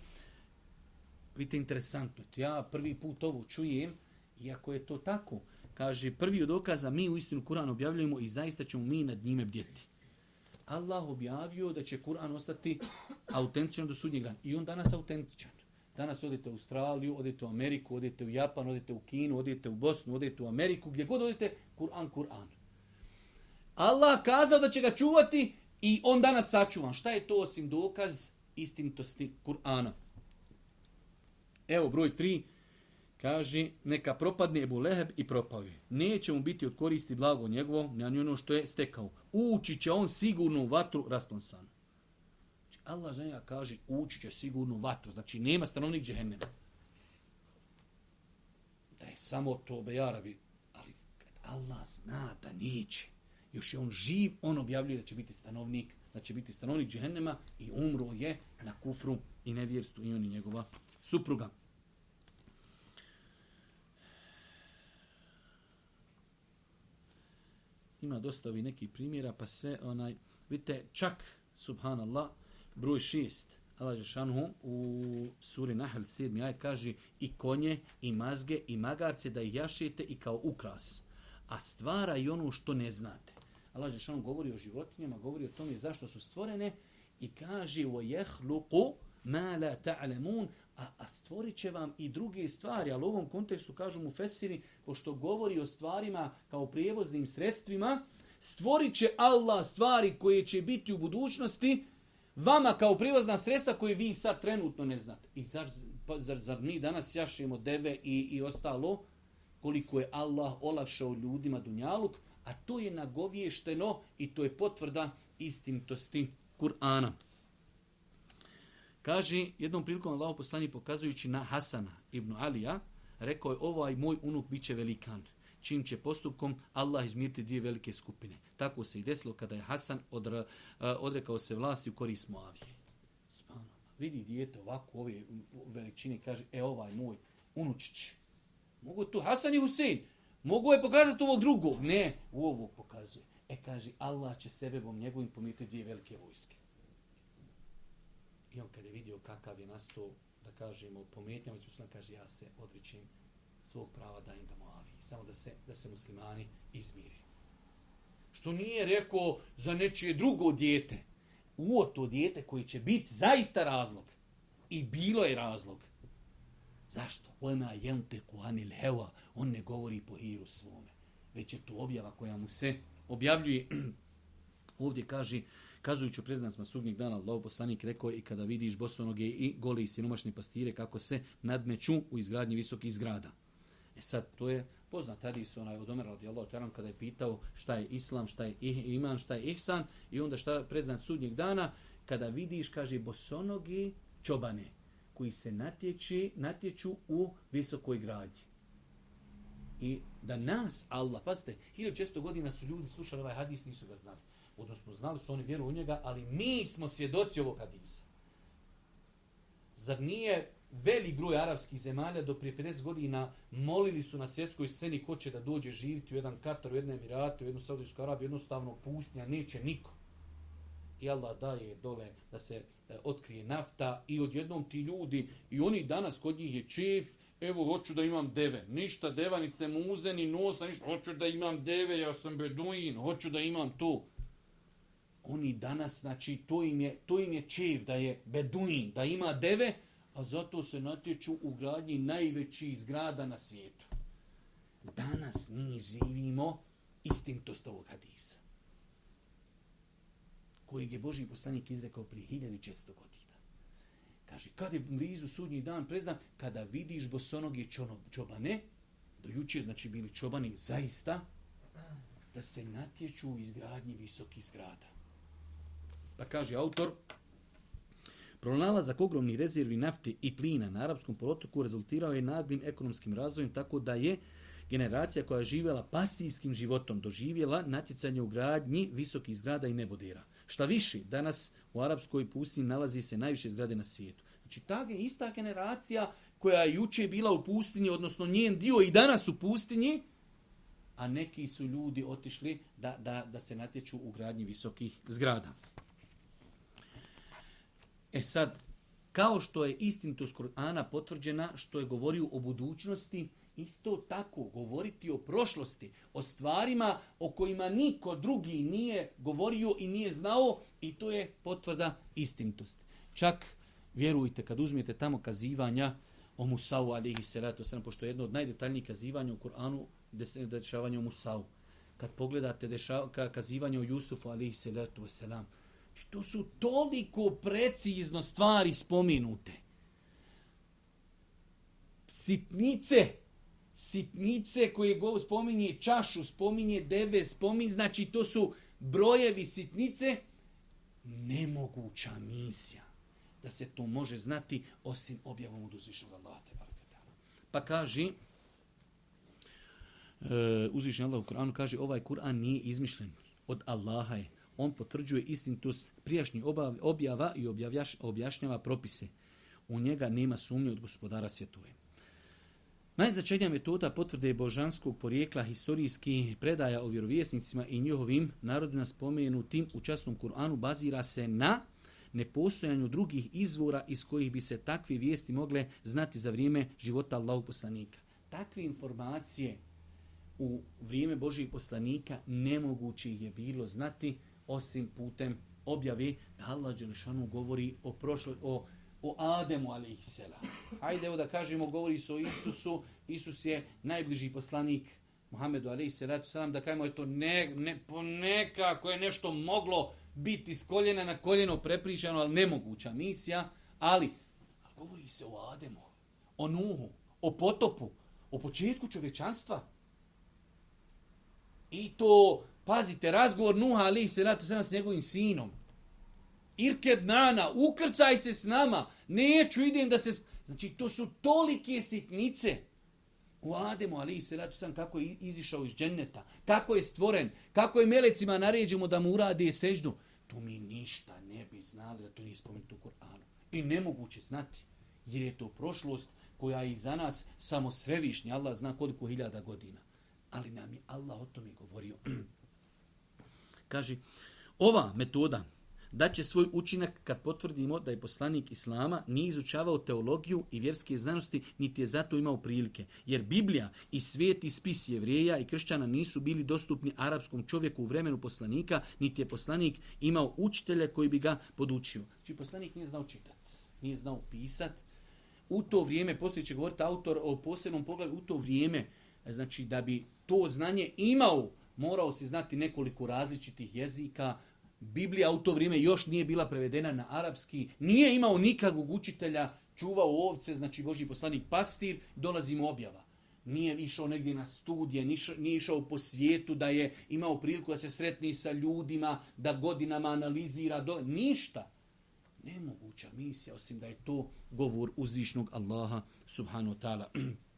Vidite, interesantno. Ja prvi put ovo čujem, iako je to tako. Kaže, prvi od dokaza mi u istinu Kur'an objavljujemo i zaista ćemo mi nad njime bdjeti. Allah objavio da će Kur'an ostati autentičan do sudnjeg dana. I on danas autentičan. Danas odete u Australiju, odete u Ameriku, odete u Japan, odete u Kinu, odete u Bosnu, odete u Ameriku, gdje god odete, Kur'an, Kur'an. Allah kazao da će ga čuvati i on danas sačuvan. Šta je to osim dokaz istinitosti Kur'ana? Evo broj 3 kaže neka propadne Ebu Leheb i propao je. Neće mu biti od koristi blago njegovo, na ono što je stekao. Ući će on sigurno u vatru rasplonsan. Znači, Allah za kaže ući će sigurno u vatru. Znači nema stanovnik džehennema. Da je samo to bejarabi. Ali kad Allah zna da neće, još je on živ, on objavljuje da će biti stanovnik, da će biti stanovnik džehennema i umro je na kufru i nevjerstvu i on i njegova supruga. Ima dosta ovih nekih primjera, pa sve onaj, vidite, čak, subhanallah, broj šest, Allah Žešanhu u suri Nahl 7. ajet kaže i konje, i mazge, i magarce da ih jašete i kao ukras. A stvara i ono što ne znate. Allah Žešanhu govori o životinjama, govori o tome zašto su stvorene i kaže o jehluku ma la ta'lamun a, a stvorit će vam i druge stvari, ali u ovom kontekstu kažu mu Fesiri, pošto govori o stvarima kao prijevoznim sredstvima, stvorit će Allah stvari koje će biti u budućnosti vama kao prijevozna sredstva koje vi sad trenutno ne znate. I zar, pa zar, zar mi danas jašemo deve i, i ostalo, koliko je Allah olakšao ljudima dunjaluk, a to je nagovješteno i to je potvrda istinitosti Kur'ana. Kaže, jednom prilikom Allah poslani pokazujući na Hasana ibn Alija, rekao je, ovaj moj unuk bit će velikan, čim će postupkom Allah izmiriti dvije velike skupine. Tako se i desilo kada je Hasan odra, eh, odrekao se vlasti u korist Moavije. Spano, vidi dijete ovako ove veličine kaže, e ovaj moj unučić. Mogu tu Hasan i Husein, mogu je pokazati ovog drugog. Ne, u ovog pokazuje. E kaže, Allah će sebebom njegovim pomiriti dvije velike vojske. I on kada je vidio kakav je nastao, da kažemo, pometnjama, već muslim kaže, ja se odričim svog prava da im ga moavi. Samo da se, da se muslimani izmiri. Što nije rekao za nečije drugo dijete. Uo to dijete koji će biti zaista razlog. I bilo je razlog. Zašto? Ona jente kuanil heva. On ne govori po hiru svome. Već je to objava koja mu se objavljuje. Ovdje kaže, Kazujući o preznacima sudnjeg dana, Allah poslanik rekao i kada vidiš bosonoge i gole i siromašne pastire kako se nadmeću u izgradnji visokih zgrada. E sad, to je poznat hadis onaj od Omer radijallahu ta'ala kada je pitao šta je islam, šta je iman, šta je ihsan i onda šta preznat sudnjeg dana kada vidiš, kaže, bosonogi čobane koji se natječi, natječu u visokoj gradnji. I da nas, Allah, pazite, 1600 godina su ljudi slušali ovaj hadis, nisu ga znali odnosno znali su oni vjeru u njega, ali mi smo svjedoci ovog hadisa. Zar nije velik broj arapskih zemalja do prije 50 godina molili su na svjetskoj sceni ko će da dođe živiti u jedan Katar, u jedne Emirate, u jednu Saudijsku Arabiju, jednostavno pustnja, neće niko. I Allah daje dole da se e, otkrije nafta i odjednom ti ljudi, i oni danas kod njih je čef, evo hoću da imam deve, ništa devanice muze ni nosa, ništa, hoću da imam deve, ja sam beduin, hoću da imam to oni danas, znači, to im je, to im je čev da je beduin, da ima deve, a zato se natječu u gradnji najvećih zgrada na svijetu. Danas mi živimo istintost ovog hadisa. Kojeg je Boži poslanik izrekao prije 1600 godina. Kaže, kad je blizu sudnji dan preznan, kada vidiš bosonoge čobane, do juče znači bili čobani zaista, da se natječu u izgradnji visokih zgrada. Pa kaže autor, pronalazak ogromnih rezervi nafte i plina na arapskom polotoku rezultirao je naglim ekonomskim razvojem tako da je generacija koja je živjela pastijskim životom doživjela natjecanje u gradnji visokih zgrada i nebodera. Šta više, danas u arapskoj pustinji nalazi se najviše zgrade na svijetu. Znači, ta je ista generacija koja je juče bila u pustinji, odnosno njen dio i danas u pustinji, a neki su ljudi otišli da, da, da se natječu u gradnji visokih zgrada. E sad, Kao što je istintost Kur'ana potvrđena što je govorio o budućnosti, isto tako govoriti o prošlosti, o stvarima o kojima niko drugi nije govorio i nije znao i to je potvrda istintosti. Čak, vjerujte, kad uzmijete tamo kazivanja o Musau, alihi salatu sram, pošto je jedno od najdetaljnijih kazivanja u Kur'anu, dešavanje o Musau. Kad pogledate dešava, kazivanje o Jusufu, alihi salatu wasalam, to su toliko precizno stvari spominute. Sitnice, sitnice koje go spominje čašu, spominje debe, spominje, znači to su brojevi sitnice, nemoguća misija da se to može znati osim objavom od uzvišnog Allaha. Pa kaže, uh, uzvišnji Allah u Kur'anu kaže, ovaj Kur'an nije izmišljen od Allaha je. On potvrđuje istinitost prijašnjih objava i objašnjava propise. U njega nema sumnje od gospodara svjetove. Najznačajnija metoda potvrde božanskog porijekla historijski predaja o vjerovjesnicima i njihovim narodima spomenutim u časnom Kur'anu bazira se na nepostojanju drugih izvora iz kojih bi se takve vijesti mogle znati za vrijeme života Allahog poslanika. Takve informacije u vrijeme Božih poslanika nemoguće je bilo znati osim putem objave da Allah Đelešanu govori o prošloj, o o Ademu alaihisselam. Hajde evo da kažemo, govori se o Isusu. Isus je najbliži poslanik Muhammedu alaihisselam. Da kažemo, eto, ne, ne, ponekako je nešto moglo biti s koljena na koljeno prepričano, ali nemoguća misija. Ali, ali govori se o Ademu, o Nuhu, o potopu, o početku čovečanstva. I to, pazite, razgovor Nuha alaihisselam s njegovim sinom. Irkeb nana, ukrcaj se s nama, neću idem da se... Znači, to su tolike sitnice. U Ademu, ali se ratu sam kako je izišao iz dženneta, kako je stvoren, kako je melecima naređemo da mu urade seždu. To mi ništa ne bi znali da to nije spomenuto u Koranu. I nemoguće znati, jer je to prošlost koja je za nas samo svevišnja. Allah zna koliko hiljada godina. Ali nam je Allah o tome govorio. Kaže, ova metoda, da će svoj učinak kad potvrdimo da je poslanik Islama nije izučavao teologiju i vjerske znanosti, niti je zato imao prilike. Jer Biblija i svijeti spis jevrijeja i kršćana nisu bili dostupni arapskom čovjeku u vremenu poslanika, niti je poslanik imao učitelja koji bi ga podučio. Znači poslanik nije znao čitati, nije znao pisat. U to vrijeme, poslije će govoriti autor o posebnom pogledu, u to vrijeme, znači da bi to znanje imao, morao si znati nekoliko različitih jezika, Biblija u to vrijeme još nije bila prevedena na arapski, nije imao nikakvog učitelja, čuvao ovce, znači Boži poslanik pastir, dolazi mu objava. Nije išao negdje na studije, nije išao po svijetu da je imao priliku da se sretni sa ljudima, da godinama analizira, do... ništa. Nemoguća misija, osim da je to govor uzvišnog Allaha subhanahu ta'ala.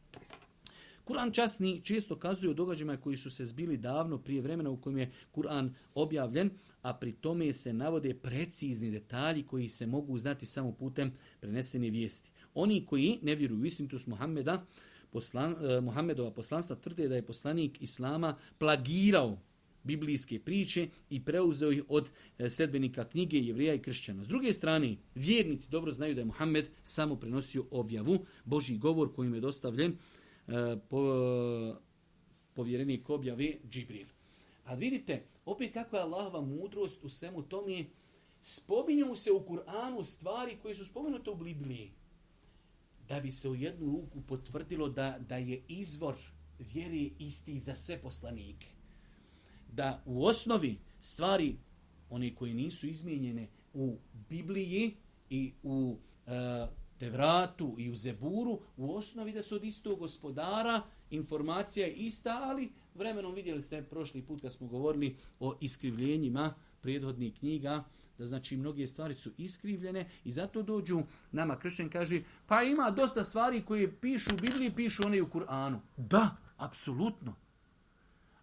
Kur'an časni često kazuje o događajima koji su se zbili davno prije vremena u kojem je Kur'an objavljen, a pri tome se navode precizni detalji koji se mogu znati samo putem prenesene vijesti. Oni koji ne vjeruju u istinitost Muhammeda, poslan, eh, Muhammedova poslanstva tvrde da je poslanik Islama plagirao biblijske priče i preuzeo ih od e, sedbenika knjige Jevrija i Kršćana. S druge strane, vjernici dobro znaju da je Muhammed samo prenosio objavu, Boži govor kojim je dostavljen E, po, e, povjerenik objave Džibril. A vidite, opet kako je Allahova mudrost u svemu tome, spominju se u Kur'anu stvari koje su spomenute u Bibliji, da bi se u jednu ruku potvrdilo da, da je izvor vjeri isti za sve poslanike. Da u osnovi stvari, one koje nisu izmijenjene u Bibliji i u e, Tevratu i u Zeburu, u osnovi da su od istog gospodara, informacija je ista, ali vremenom vidjeli ste prošli put kad smo govorili o iskrivljenjima prijedhodnih knjiga, da znači mnoge stvari su iskrivljene i zato dođu nama kršćan kaže pa ima dosta stvari koje pišu u Bibliji, pišu one u Kur'anu. Da, apsolutno.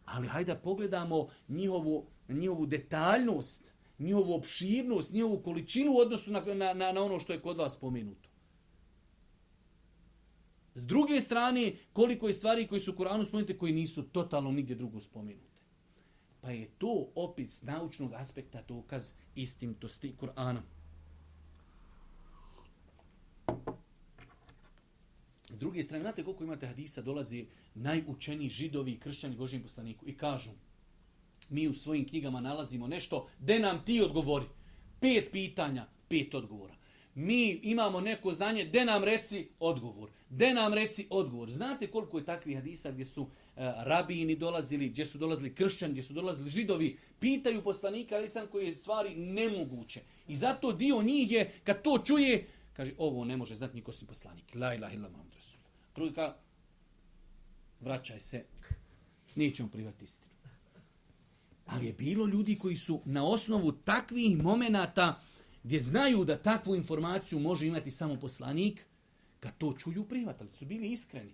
Ali hajde da pogledamo njihovu, njihovu detaljnost, njihovu opširnost, njihovu količinu u odnosu na, na, na ono što je kod vas spomenuto. S druge strane, koliko je stvari koji su u Koranu spomenute, koji nisu totalno nigdje drugo spomenute. Pa je to opet s naučnog aspekta dokaz istintosti Korana. S druge strane, znate koliko imate hadisa, dolazi najučeniji židovi i kršćani Božijem poslaniku i kažu, mi u svojim knjigama nalazimo nešto, de nam ti odgovori. Pet pitanja, pet odgovora. Mi imamo neko znanje, de nam reci odgovor. De nam reci odgovor. Znate koliko je takvih hadisa gdje su e, rabini dolazili, gdje su dolazili kršćani, gdje su dolazili židovi, pitaju poslanika, ali sam koji je stvari nemoguće. I zato dio njih je, kad to čuje, kaže, ovo ne može znati niko si poslanik. La ilaha illa Muhammed Rasul. Drugi ka, vraćaj se, nećemo privati istinu. Ali je bilo ljudi koji su na osnovu takvih momenata gdje znaju da takvu informaciju može imati samo poslanik, kad to čuju privatali, su bili iskreni.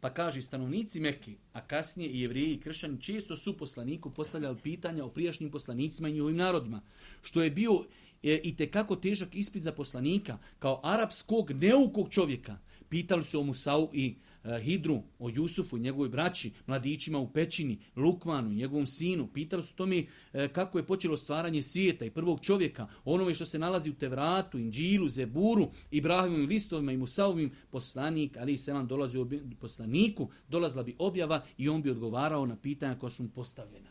Pa kaže stanovnici Mekke, a kasnije i jevriji i kršćani često su poslaniku postavljali pitanja o prijašnjim poslanicima i njihovim narodima, što je bio e, i te kako težak ispit za poslanika, kao arapskog neukog čovjeka. Pitali su o Musau i Eh, Hidru, o Jusufu i njegovoj braći, mladićima u pećini, Lukmanu i njegovom sinu. Pitali su to mi eh, kako je počelo stvaranje svijeta i prvog čovjeka, onome što se nalazi u Tevratu, Inđilu, Zeburu, Ibrahimovim listovima i Musaovim poslanik, ali i selam dolazi u poslaniku, dolazila bi objava i on bi odgovarao na pitanja koja su mu postavljena.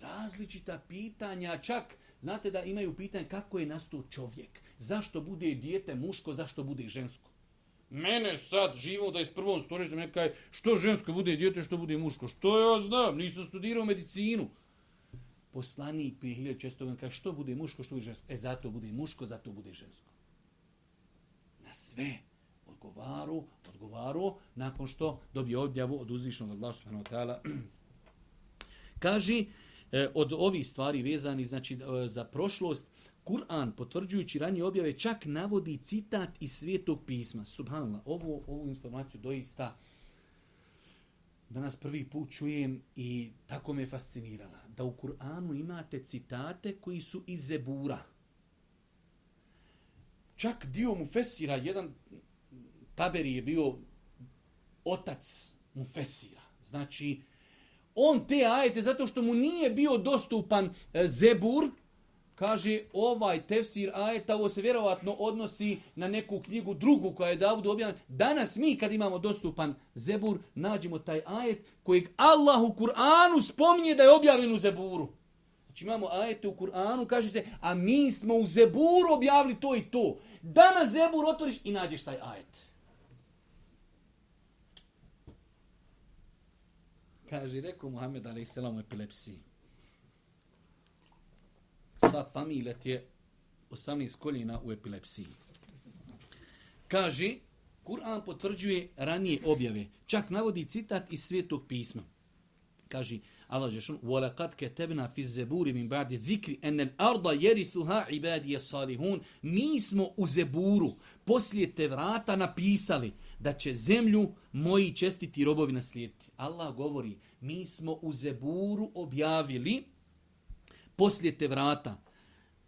Različita pitanja, čak znate da imaju pitanje kako je nastao čovjek, zašto bude dijete muško, zašto bude žensko. Mene sad živo da je s prvom stoljećem neka je što žensko bude djete, što bude muško. Što ja znam, nisam studirao medicinu. Poslanik prije 1600 godina kaže što bude muško, što bude žensko. E zato bude muško, zato bude žensko. Na sve odgovaru, odgovaru nakon što dobije objavu od uzvišnog Allah subhanahu wa ta'ala. Kaži, E, od ovih stvari vezani znači e, za prošlost, Kur'an, potvrđujući ranije objave, čak navodi citat iz svijetog pisma. Subhanallah, ovu, ovu informaciju doista danas prvi put čujem i tako me fascinirala. Da u Kur'anu imate citate koji su iz Zebura. Čak dio mu fesira, jedan taberi je bio otac mu fesira. Znači, on te ajete, zato što mu nije bio dostupan e, Zebur, kaže ovaj tefsir ajeta, ovo se vjerovatno odnosi na neku knjigu drugu koja je Davudu objavljena. Danas mi kad imamo dostupan Zebur, nađemo taj ajet kojeg Allah u Kur'anu spominje da je objavljen u Zeburu. Znači imamo ajete u Kur'anu, kaže se, a mi smo u Zeburu objavili to i to. Danas Zebur otvoriš i nađeš taj ajet. Kaže, rekao Muhammed a.s. u epilepsiji sva familija ti je 18 koljena u epilepsiji. Kaže, Kur'an potvrđuje ranije objave. Čak navodi citat iz svetog pisma. Kaže, Allah Žešun, وَلَقَدْ كَتَبْنَا فِي الزَّبُورِ مِنْ بَعْدِ ذِكْرِ أَنَّ الْأَرْضَ يَرِثُهَا عِبَادِيَ صَالِحُونَ Mi smo u Zeburu poslije te vrata napisali da će zemlju moji čestiti robovi naslijediti. Allah govori, mi smo u Zeburu objavili poslije te vrata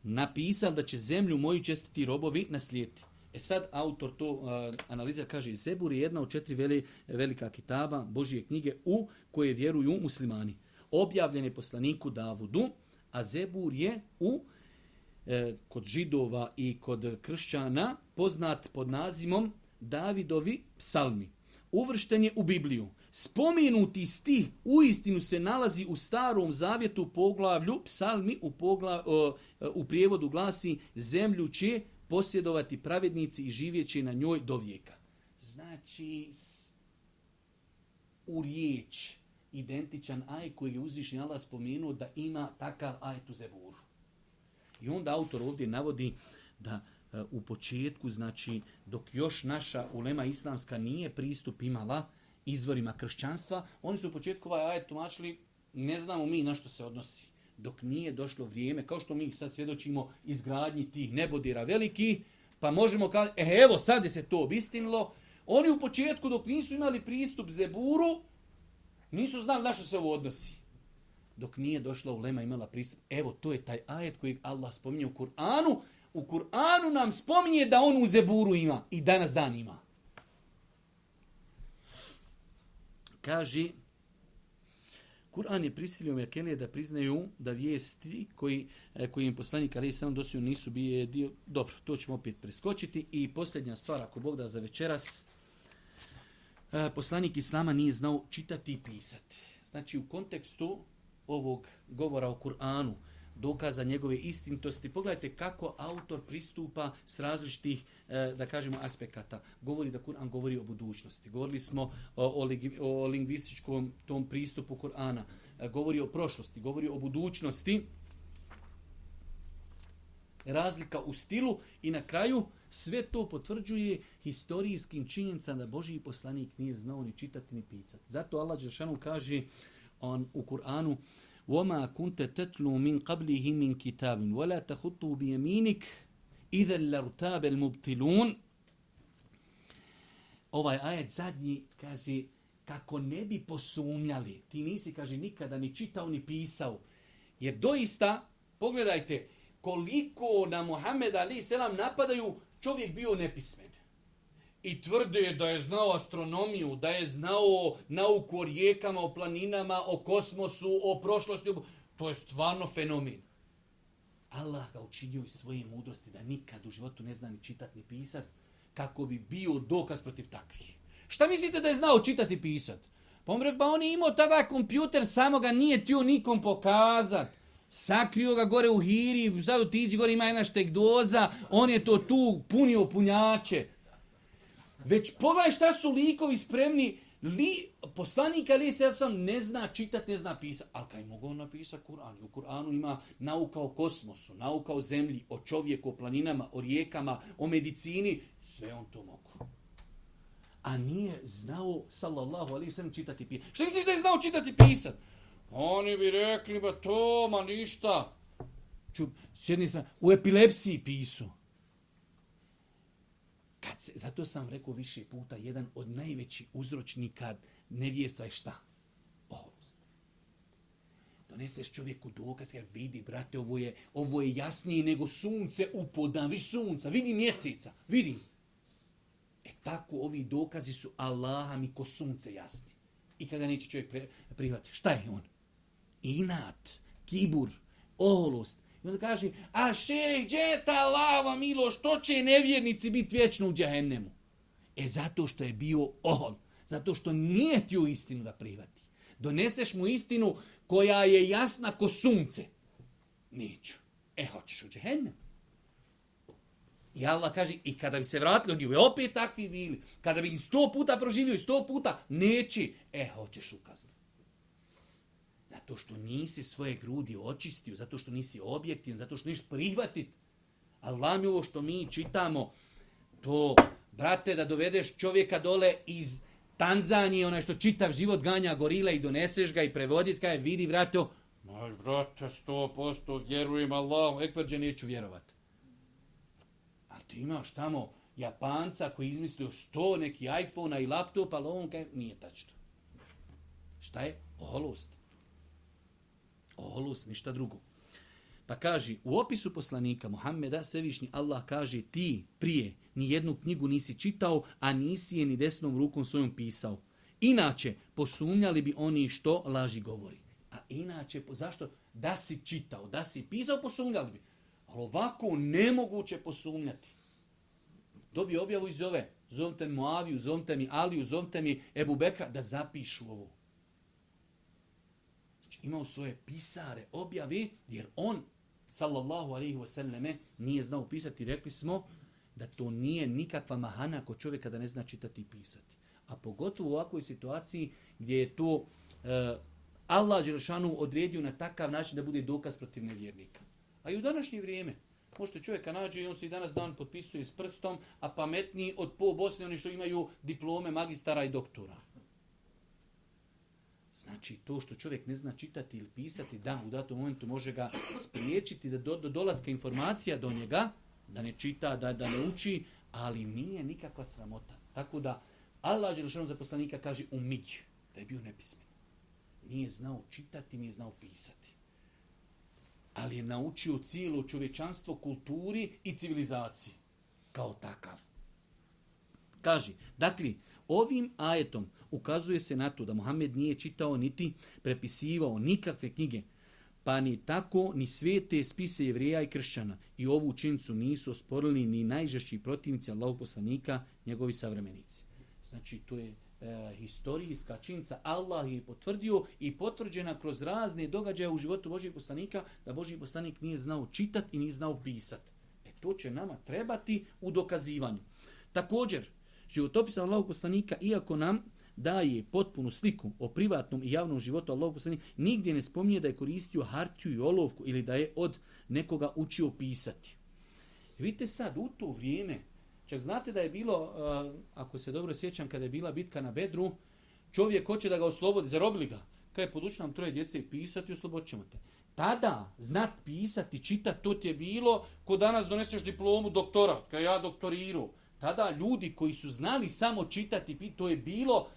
napisali da će zemlju moji čestiti robovi naslijediti. E sad autor to uh, analiza kaže Zebur je jedna od četiri veli, velika kitaba Božije knjige u koje vjeruju muslimani. Objavljen je poslaniku Davudu, a Zebur je u e, kod židova i kod kršćana poznat pod nazimom Davidovi psalmi. Uvršten je u Bibliju spomenuti stih u istinu se nalazi u starom zavjetu u poglavlju, psalmi u, poglav, u prijevodu glasi zemlju će posjedovati pravednici i živjeće na njoj do vijeka. Znači, u riječ identičan aj koji je uzvišnji Allah spomenuo da ima takav ajet u Zeburu. I onda autor ovdje navodi da E, u početku, znači, dok još naša ulema islamska nije pristup imala, izvorima kršćanstva, oni su u početku ovaj ajet tumačili, ne znamo mi na što se odnosi. Dok nije došlo vrijeme, kao što mi sad svjedočimo izgradnji tih nebodira veliki, pa možemo kazati, e, evo sad je se to obistinilo, oni u početku dok nisu imali pristup Zeburu, nisu znali na što se ovo odnosi. Dok nije došla ulema imala pristup, evo to je taj ajet koji Allah spominje u Kur'anu, u Kur'anu nam spominje da on u Zeburu ima i danas dan ima. Kaže, Kur'an je prisilio Mekelije da priznaju da vijesti koji, e, koji im poslanik Ali sam dosio nisu bije dio... Dobro, to ćemo opet preskočiti. I posljednja stvar, ako Bog da za večeras, e, poslanik Islama nije znao čitati i pisati. Znači, u kontekstu ovog govora o Kur'anu, dokaza njegove istintosti. Pogledajte kako autor pristupa s različitih, eh, da kažemo, aspekata. Govori da Kur'an govori o budućnosti. Govorili smo o, o, o lingvističkom tom pristupu Kur'ana. Eh, govori o prošlosti, govori o budućnosti. Razlika u stilu i na kraju sve to potvrđuje historijskim činjenicama da Božiji poslanik nije znao ni čitati ni pisati. Zato Allah Đeršanu kaže on u Kur'anu وما كنت تتلو من قبله من كتاب ولا تخطه بيمينك إذا لارتاب المبتلون ovaj ajet zadnji kaže kako ne bi posumnjali ti nisi kaže nikada ni čitao ni pisao jer doista pogledajte koliko na Muhammed ali selam napadaju čovjek bio nepismen i tvrde da je znao astronomiju, da je znao nauku o rijekama, o planinama, o kosmosu, o prošlosti. To je stvarno fenomen. Allah ga učinio iz svoje mudrosti da nikad u životu ne zna ni čitati ni pisat, kako bi bio dokaz protiv takvih. Šta mislite da je znao čitati i pisat? Pa on, pa on je imao tada kompjuter, samo ga nije tio nikom pokazat. Sakrio ga gore u hiri, sad otiđi gore ima jedna štek doza, on je to tu punio punjače. Već pogledaj šta su likovi spremni. Li, poslanik Ali se sam ne zna čitati, ne zna pisati. Ali kaj mogu napisati Kur'an? U Kur'anu ima nauka o kosmosu, nauka o zemlji, o čovjeku, o planinama, o rijekama, o medicini. Sve on to mogu. A nije znao, sallallahu alaihi sallam, čitati i pisati. Što misliš da je znao čitati i pisati? Oni bi rekli, ba to, ma ništa. Ču, s jedne strane, u epilepsiji pisu. Kad se, zato sam rekao više puta, jedan od najvećih uzročnika nevjerstva je šta? Oholost. Doneseš čovjeku dokaz, kada vidi, brate, ovo je, ovo je jasnije nego sunce u podan, vi sunca, vidi mjeseca, vidi. E tako ovi dokazi su Allaha mi ko sunce jasni. I kada neće čovjek prihvatiti, šta je on? Inat, kibur, oholost, I onda kaže, a šej, gdje je ta lava, Milo, što će nevjernici biti vječno u džahennemu? E zato što je bio on. Zato što nije ti u istinu da prihvati. Doneseš mu istinu koja je jasna ko sunce. Neću. E, hoćeš u džahennem. I Allah kaže, i kada bi se vratili, oni bi opet takvi bili. Kada bi sto puta proživio i sto puta, neće. E, hoćeš ukazati. Zato što nisi svoje grudi očistio, zato što nisi objektivan, zato što nisi prihvatit. Allah mi ovo što mi čitamo, to, brate, da dovedeš čovjeka dole iz Tanzanije, onaj što čitav život ganja gorila i doneseš ga i prevodiš ga, vidi, brate, Moj, brate, sto posto vjerujem Allahu, ekberđe neću vjerovat. A ti imaš tamo Japanca koji izmislio sto neki iPhone-a i laptopa, ali on kaj, nije tačno. Šta je? Oholost oholus, ništa drugo. Pa kaže, u opisu poslanika Muhammeda, svevišnji Allah kaže, ti prije ni jednu knjigu nisi čitao, a nisi je ni desnom rukom svojom pisao. Inače, posumnjali bi oni što laži govori. A inače, zašto? Da si čitao, da si pisao, posumnjali bi. Ali ovako nemoguće posumnjati. Dobio objavu iz ove. Zovite mi Moaviju, zovite mi Aliju, zovite mi Ebu Bekra, da zapišu ovo imao svoje pisare, objavi, jer on, sallallahu alaihi wasallame, nije znao pisati. Rekli smo da to nije nikakva mahana kod čovjeka da ne zna čitati i pisati. A pogotovo u ovakvoj situaciji gdje je to e, Allah Đelšanu odredio na takav način da bude dokaz protiv nevjernika. A i u današnje vrijeme, možete čovjeka nađe i on se i danas dan potpisuje s prstom, a pametniji od po Bosne, oni što imaju diplome magistara i doktora. Znači, to što čovjek ne zna čitati ili pisati, da, u datom momentu može ga spriječiti da do, do dolaska informacija do njega, da ne čita, da, da ne uči, ali nije nikakva sramota. Tako da, Allah Đelešanu za poslanika kaže umić, da je bio nepismen. Nije znao čitati, nije znao pisati. Ali je naučio cijelo čovječanstvo kulturi i civilizaciji. Kao takav. Kaže, dakle, Ovim ajetom ukazuje se na to da Muhammed nije čitao niti prepisivao nikakve knjige, pa ni tako ni svete spise jevrija i kršćana. I ovu učincu nisu osporili ni najžešći protivnici Allahog poslanika, njegovi savremenici. Znači, to je e, historijska činjenica. Allah je potvrdio i potvrđena kroz razne događaje u životu Božijeg poslanika da Božji poslanik nije znao čitati i nije znao pisati. E, to će nama trebati u dokazivanju. Također, životopis Allahog poslanika, iako nam daje potpunu sliku o privatnom i javnom životu Allahog poslanika, nigdje ne spominje da je koristio hartiju i olovku ili da je od nekoga učio pisati. Vidite sad, u to vrijeme, čak znate da je bilo, uh, ako se dobro sjećam, kada je bila bitka na Bedru, čovjek hoće da ga oslobodi, zarobili ga. Kada je podučio nam troje djece pisati, oslobodit ćemo te. Tada, znat pisati, čitati, to ti je bilo, ko danas doneseš diplomu doktora, kada ja doktoriru. Tada ljudi koji su znali samo čitati, to je bilo,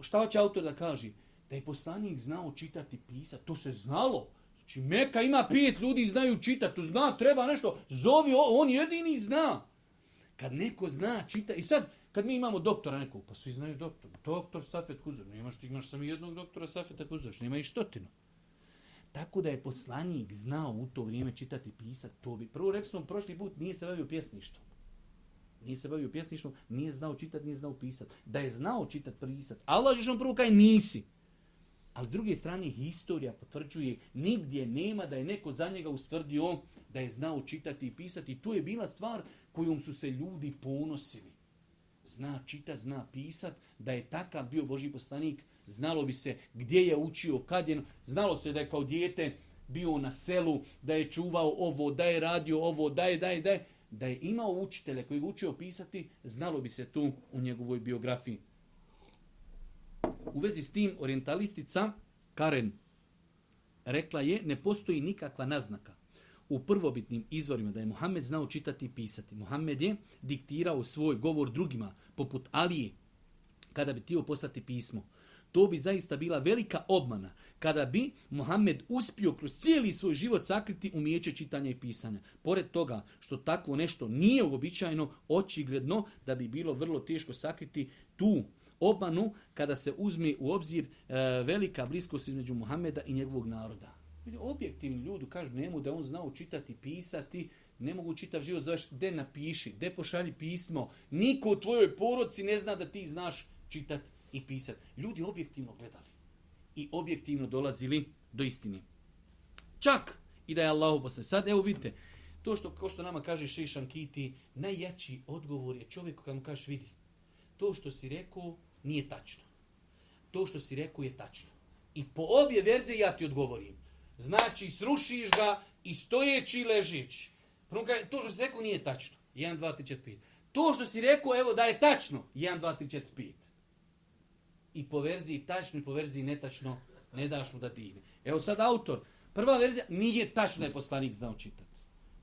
šta će autor da kaže? Da je poslanik znao čitati, pisati, to se znalo. Znači, Meka ima pet ljudi znaju čitati, to zna, treba nešto, zovi, on jedini zna. Kad neko zna čita, i sad, kad mi imamo doktora nekog, pa svi znaju doktor, doktor Safet Kuzor, nemaš ti, imaš samo jednog doktora Safeta Kuzor, nema i stotinu. Tako da je poslanik znao u to vrijeme čitati, pisati, to bi, prvo rekli smo, prošli put nije se bavio pjesništvom nije se bavio pjesništvom, nije znao čitati, nije znao pisati. Da je znao čitati, pisati. Allah Žešan prvo kaj nisi. Ali s druge strane, historija potvrđuje, nigdje nema da je neko za njega ustvrdio da je znao čitati i pisati. I to je bila stvar kojom su se ljudi ponosili. Zna čitati, zna pisati, da je takav bio Boži poslanik, znalo bi se gdje je učio, kad je, znalo se da je kao dijete bio na selu, da je čuvao ovo, da je radio ovo, da je, da je, da je da je imao učitelja koji ga učio pisati, znalo bi se tu u njegovoj biografiji. U vezi s tim orientalistica Karen rekla je ne postoji nikakva naznaka u prvobitnim izvorima da je Muhammed znao čitati i pisati. Muhammed je diktirao svoj govor drugima, poput Alije, kada bi tio postati pismo. To bi zaista bila velika obmana kada bi Muhammed uspio kroz cijeli svoj život sakriti umijeće čitanja i pisanja. Pored toga što takvo nešto nije uobičajeno, očigledno da bi bilo vrlo teško sakriti tu obmanu kada se uzme u obzir e, velika bliskost između Muhameda i njegovog naroda. Objektivni ljudi kažu njemu da on znao čitati i pisati, ne mogu čitav život zoveš, gde napiši, gde pošalji pismo, niko u tvojoj poroci ne zna da ti znaš čitati i pisati. Ljudi objektivno gledali i objektivno dolazili do istine. Čak i da je Allah posle. Sad evo vidite, to što, ko što nama kaže Šešan Kiti, najjači odgovor je čovjek kad mu kažeš vidi. To što si rekao nije tačno. To što si rekao je tačno. I po obje verzije ja ti odgovorim. Znači, srušiš ga i stojeći i ležeći. Prvo kaže, to što si rekao nije tačno. 1, 2, 3, 4, 5. To što si rekao, evo da je tačno. 1, 2, 3, 4, 5 i po verziji tačno i po verziji netačno ne daš mu da digne. Evo sad autor, prva verzija nije tačno da je poslanik znao čitati.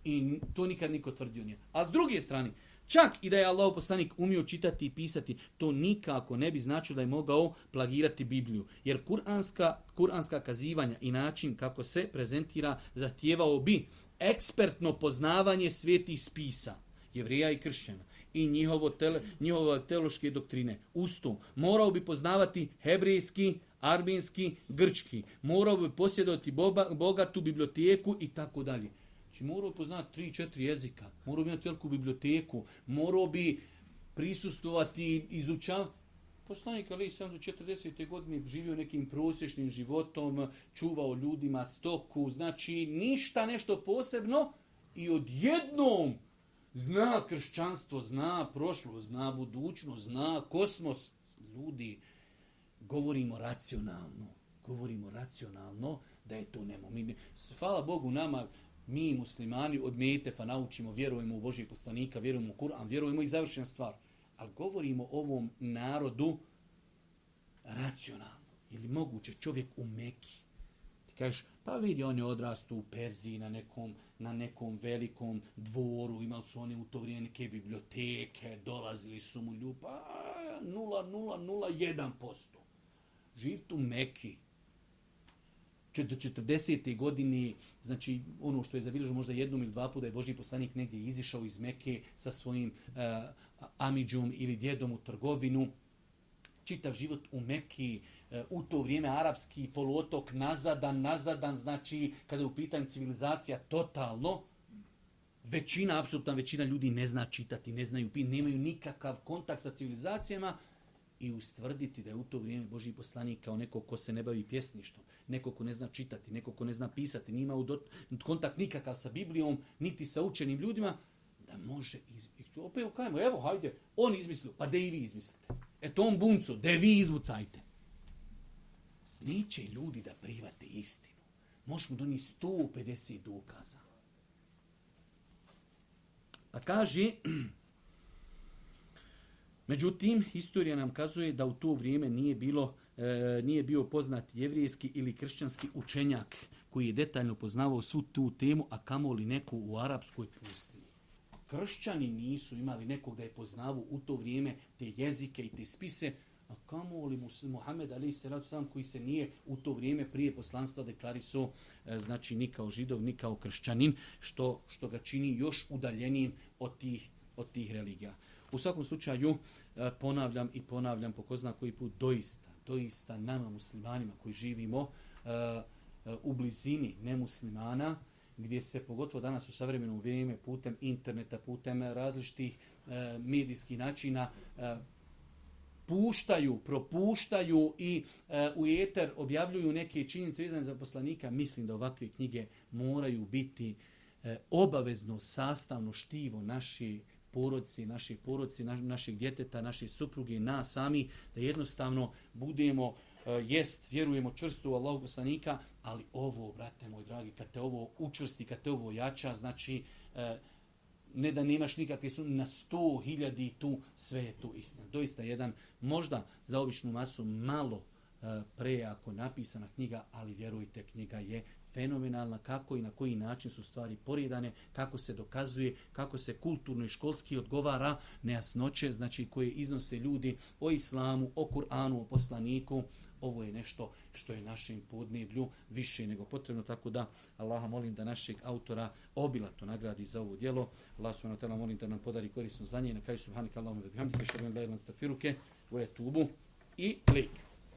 I to nikad niko tvrdio nije. A s druge strane, čak i da je Allah poslanik umio čitati i pisati, to nikako ne bi značilo da je mogao plagirati Bibliju. Jer kuranska, kuranska kazivanja i način kako se prezentira zahtijevao bi ekspertno poznavanje svetih spisa, jevrija i kršćana i njihovo tele, njihove teološke doktrine. Usto, morao bi poznavati hebrejski, arbinski, grčki. Morao bi posjedovati bogatu biblioteku i tako dalje. Znači, morao bi poznati tri, četiri jezika. Morao bi imati veliku biblioteku. Morao bi prisustovati, izučavati. Poslanik Ali sam do 40. godine živio nekim prosječnim životom, čuvao ljudima stoku, znači ništa nešto posebno i odjednom zna kršćanstvo, zna prošlo, zna budućno, zna kosmos. Ljudi, govorimo racionalno. Govorimo racionalno da je to nemo. Mi, hvala Bogu nama, mi muslimani od Metefa naučimo, vjerujemo u Božijeg poslanika, vjerujemo u Kur'an, vjerujemo i završena stvar. Ali govorimo ovom narodu racionalno. Ili moguće čovjek u Mekiji Kažeš, pa vidi, on je odrastao u Perziji na nekom, na nekom velikom dvoru, imali su oni u to vrijeme neke biblioteke, dolazili su mu ljupa, 0,001%. Živ tu Meki. Do 40. godine, znači ono što je zabilježio možda jednom ili dva puta, je Boži poslanik negdje izišao iz Meke sa svojim uh, amidžom ili djedom u trgovinu čitav život u Mekiji, E, u to vrijeme arapski poluotok nazadan, nazadan, znači kada je u pitanju civilizacija totalno, većina, apsolutna većina ljudi ne zna čitati, ne znaju pisati, nemaju nikakav kontakt sa civilizacijama i ustvrditi da je u to vrijeme Boži poslanik kao neko ko se ne bavi pjesništvom, neko ko ne zna čitati, neko ko ne zna pisati, nima u kontakt nikakav sa Biblijom, niti sa učenim ljudima, da može izmisliti. Opet ukajemo, evo, hajde, on izmislio, pa da i vi izmislite. Eto on bunco, da vi izvucajte. Neće ljudi da private istinu. Možemo donijeti 150 dokaza. Pa kaže, međutim, istorija nam kazuje da u to vrijeme nije bilo e, nije bio poznat jevrijski ili kršćanski učenjak koji je detaljno poznavao svu tu temu, a kamoli neku u arapskoj pustinji. Kršćani nisu imali nekog da je poznavao u to vrijeme te jezike i te spise, a kamo li Muhammed Ali Salatu Salam koji se nije u to vrijeme prije poslanstva deklariso e, znači ni kao židov, ni kao kršćanin, što, što ga čini još udaljenim od tih, od tih religija. U svakom slučaju e, ponavljam i ponavljam po ko zna koji put doista, doista nama muslimanima koji živimo e, u blizini nemuslimana, gdje se pogotovo danas u savremenom vrijeme putem interneta, putem različitih medijskih načina puštaju, propuštaju i e, u eter objavljuju neke činjenice vezane za poslanika, mislim da ovakve knjige moraju biti e, obavezno sastavno štivo naši porodci, naši porodci, naš, naših djeteta, naše supruge, nas sami, da jednostavno budemo e, jest, vjerujemo čvrsto u Allahog poslanika, ali ovo, brate moj dragi, kad te ovo učvrsti, kad te ovo jača, znači e, ne da nemaš nikakve su na sto hiljadi tu, sve je tu istina. Doista jedan, možda za običnu masu malo e, prejako napisana knjiga, ali vjerujte, knjiga je fenomenalna kako i na koji način su stvari poredane, kako se dokazuje, kako se kulturno i školski odgovara nejasnoće, znači koje iznose ljudi o islamu, o Kur'anu, o poslaniku, ovo je nešto što je našem podneblju više nego potrebno, tako da Allaha molim da našeg autora obilato nagradi za ovo djelo. Allah subhanahu wa ta'ala molim da nam podari korisno znanje i na kraju subhanika Allahumma wa bihamdika, šarvan la ilan stakfiruke, u etubu i lik.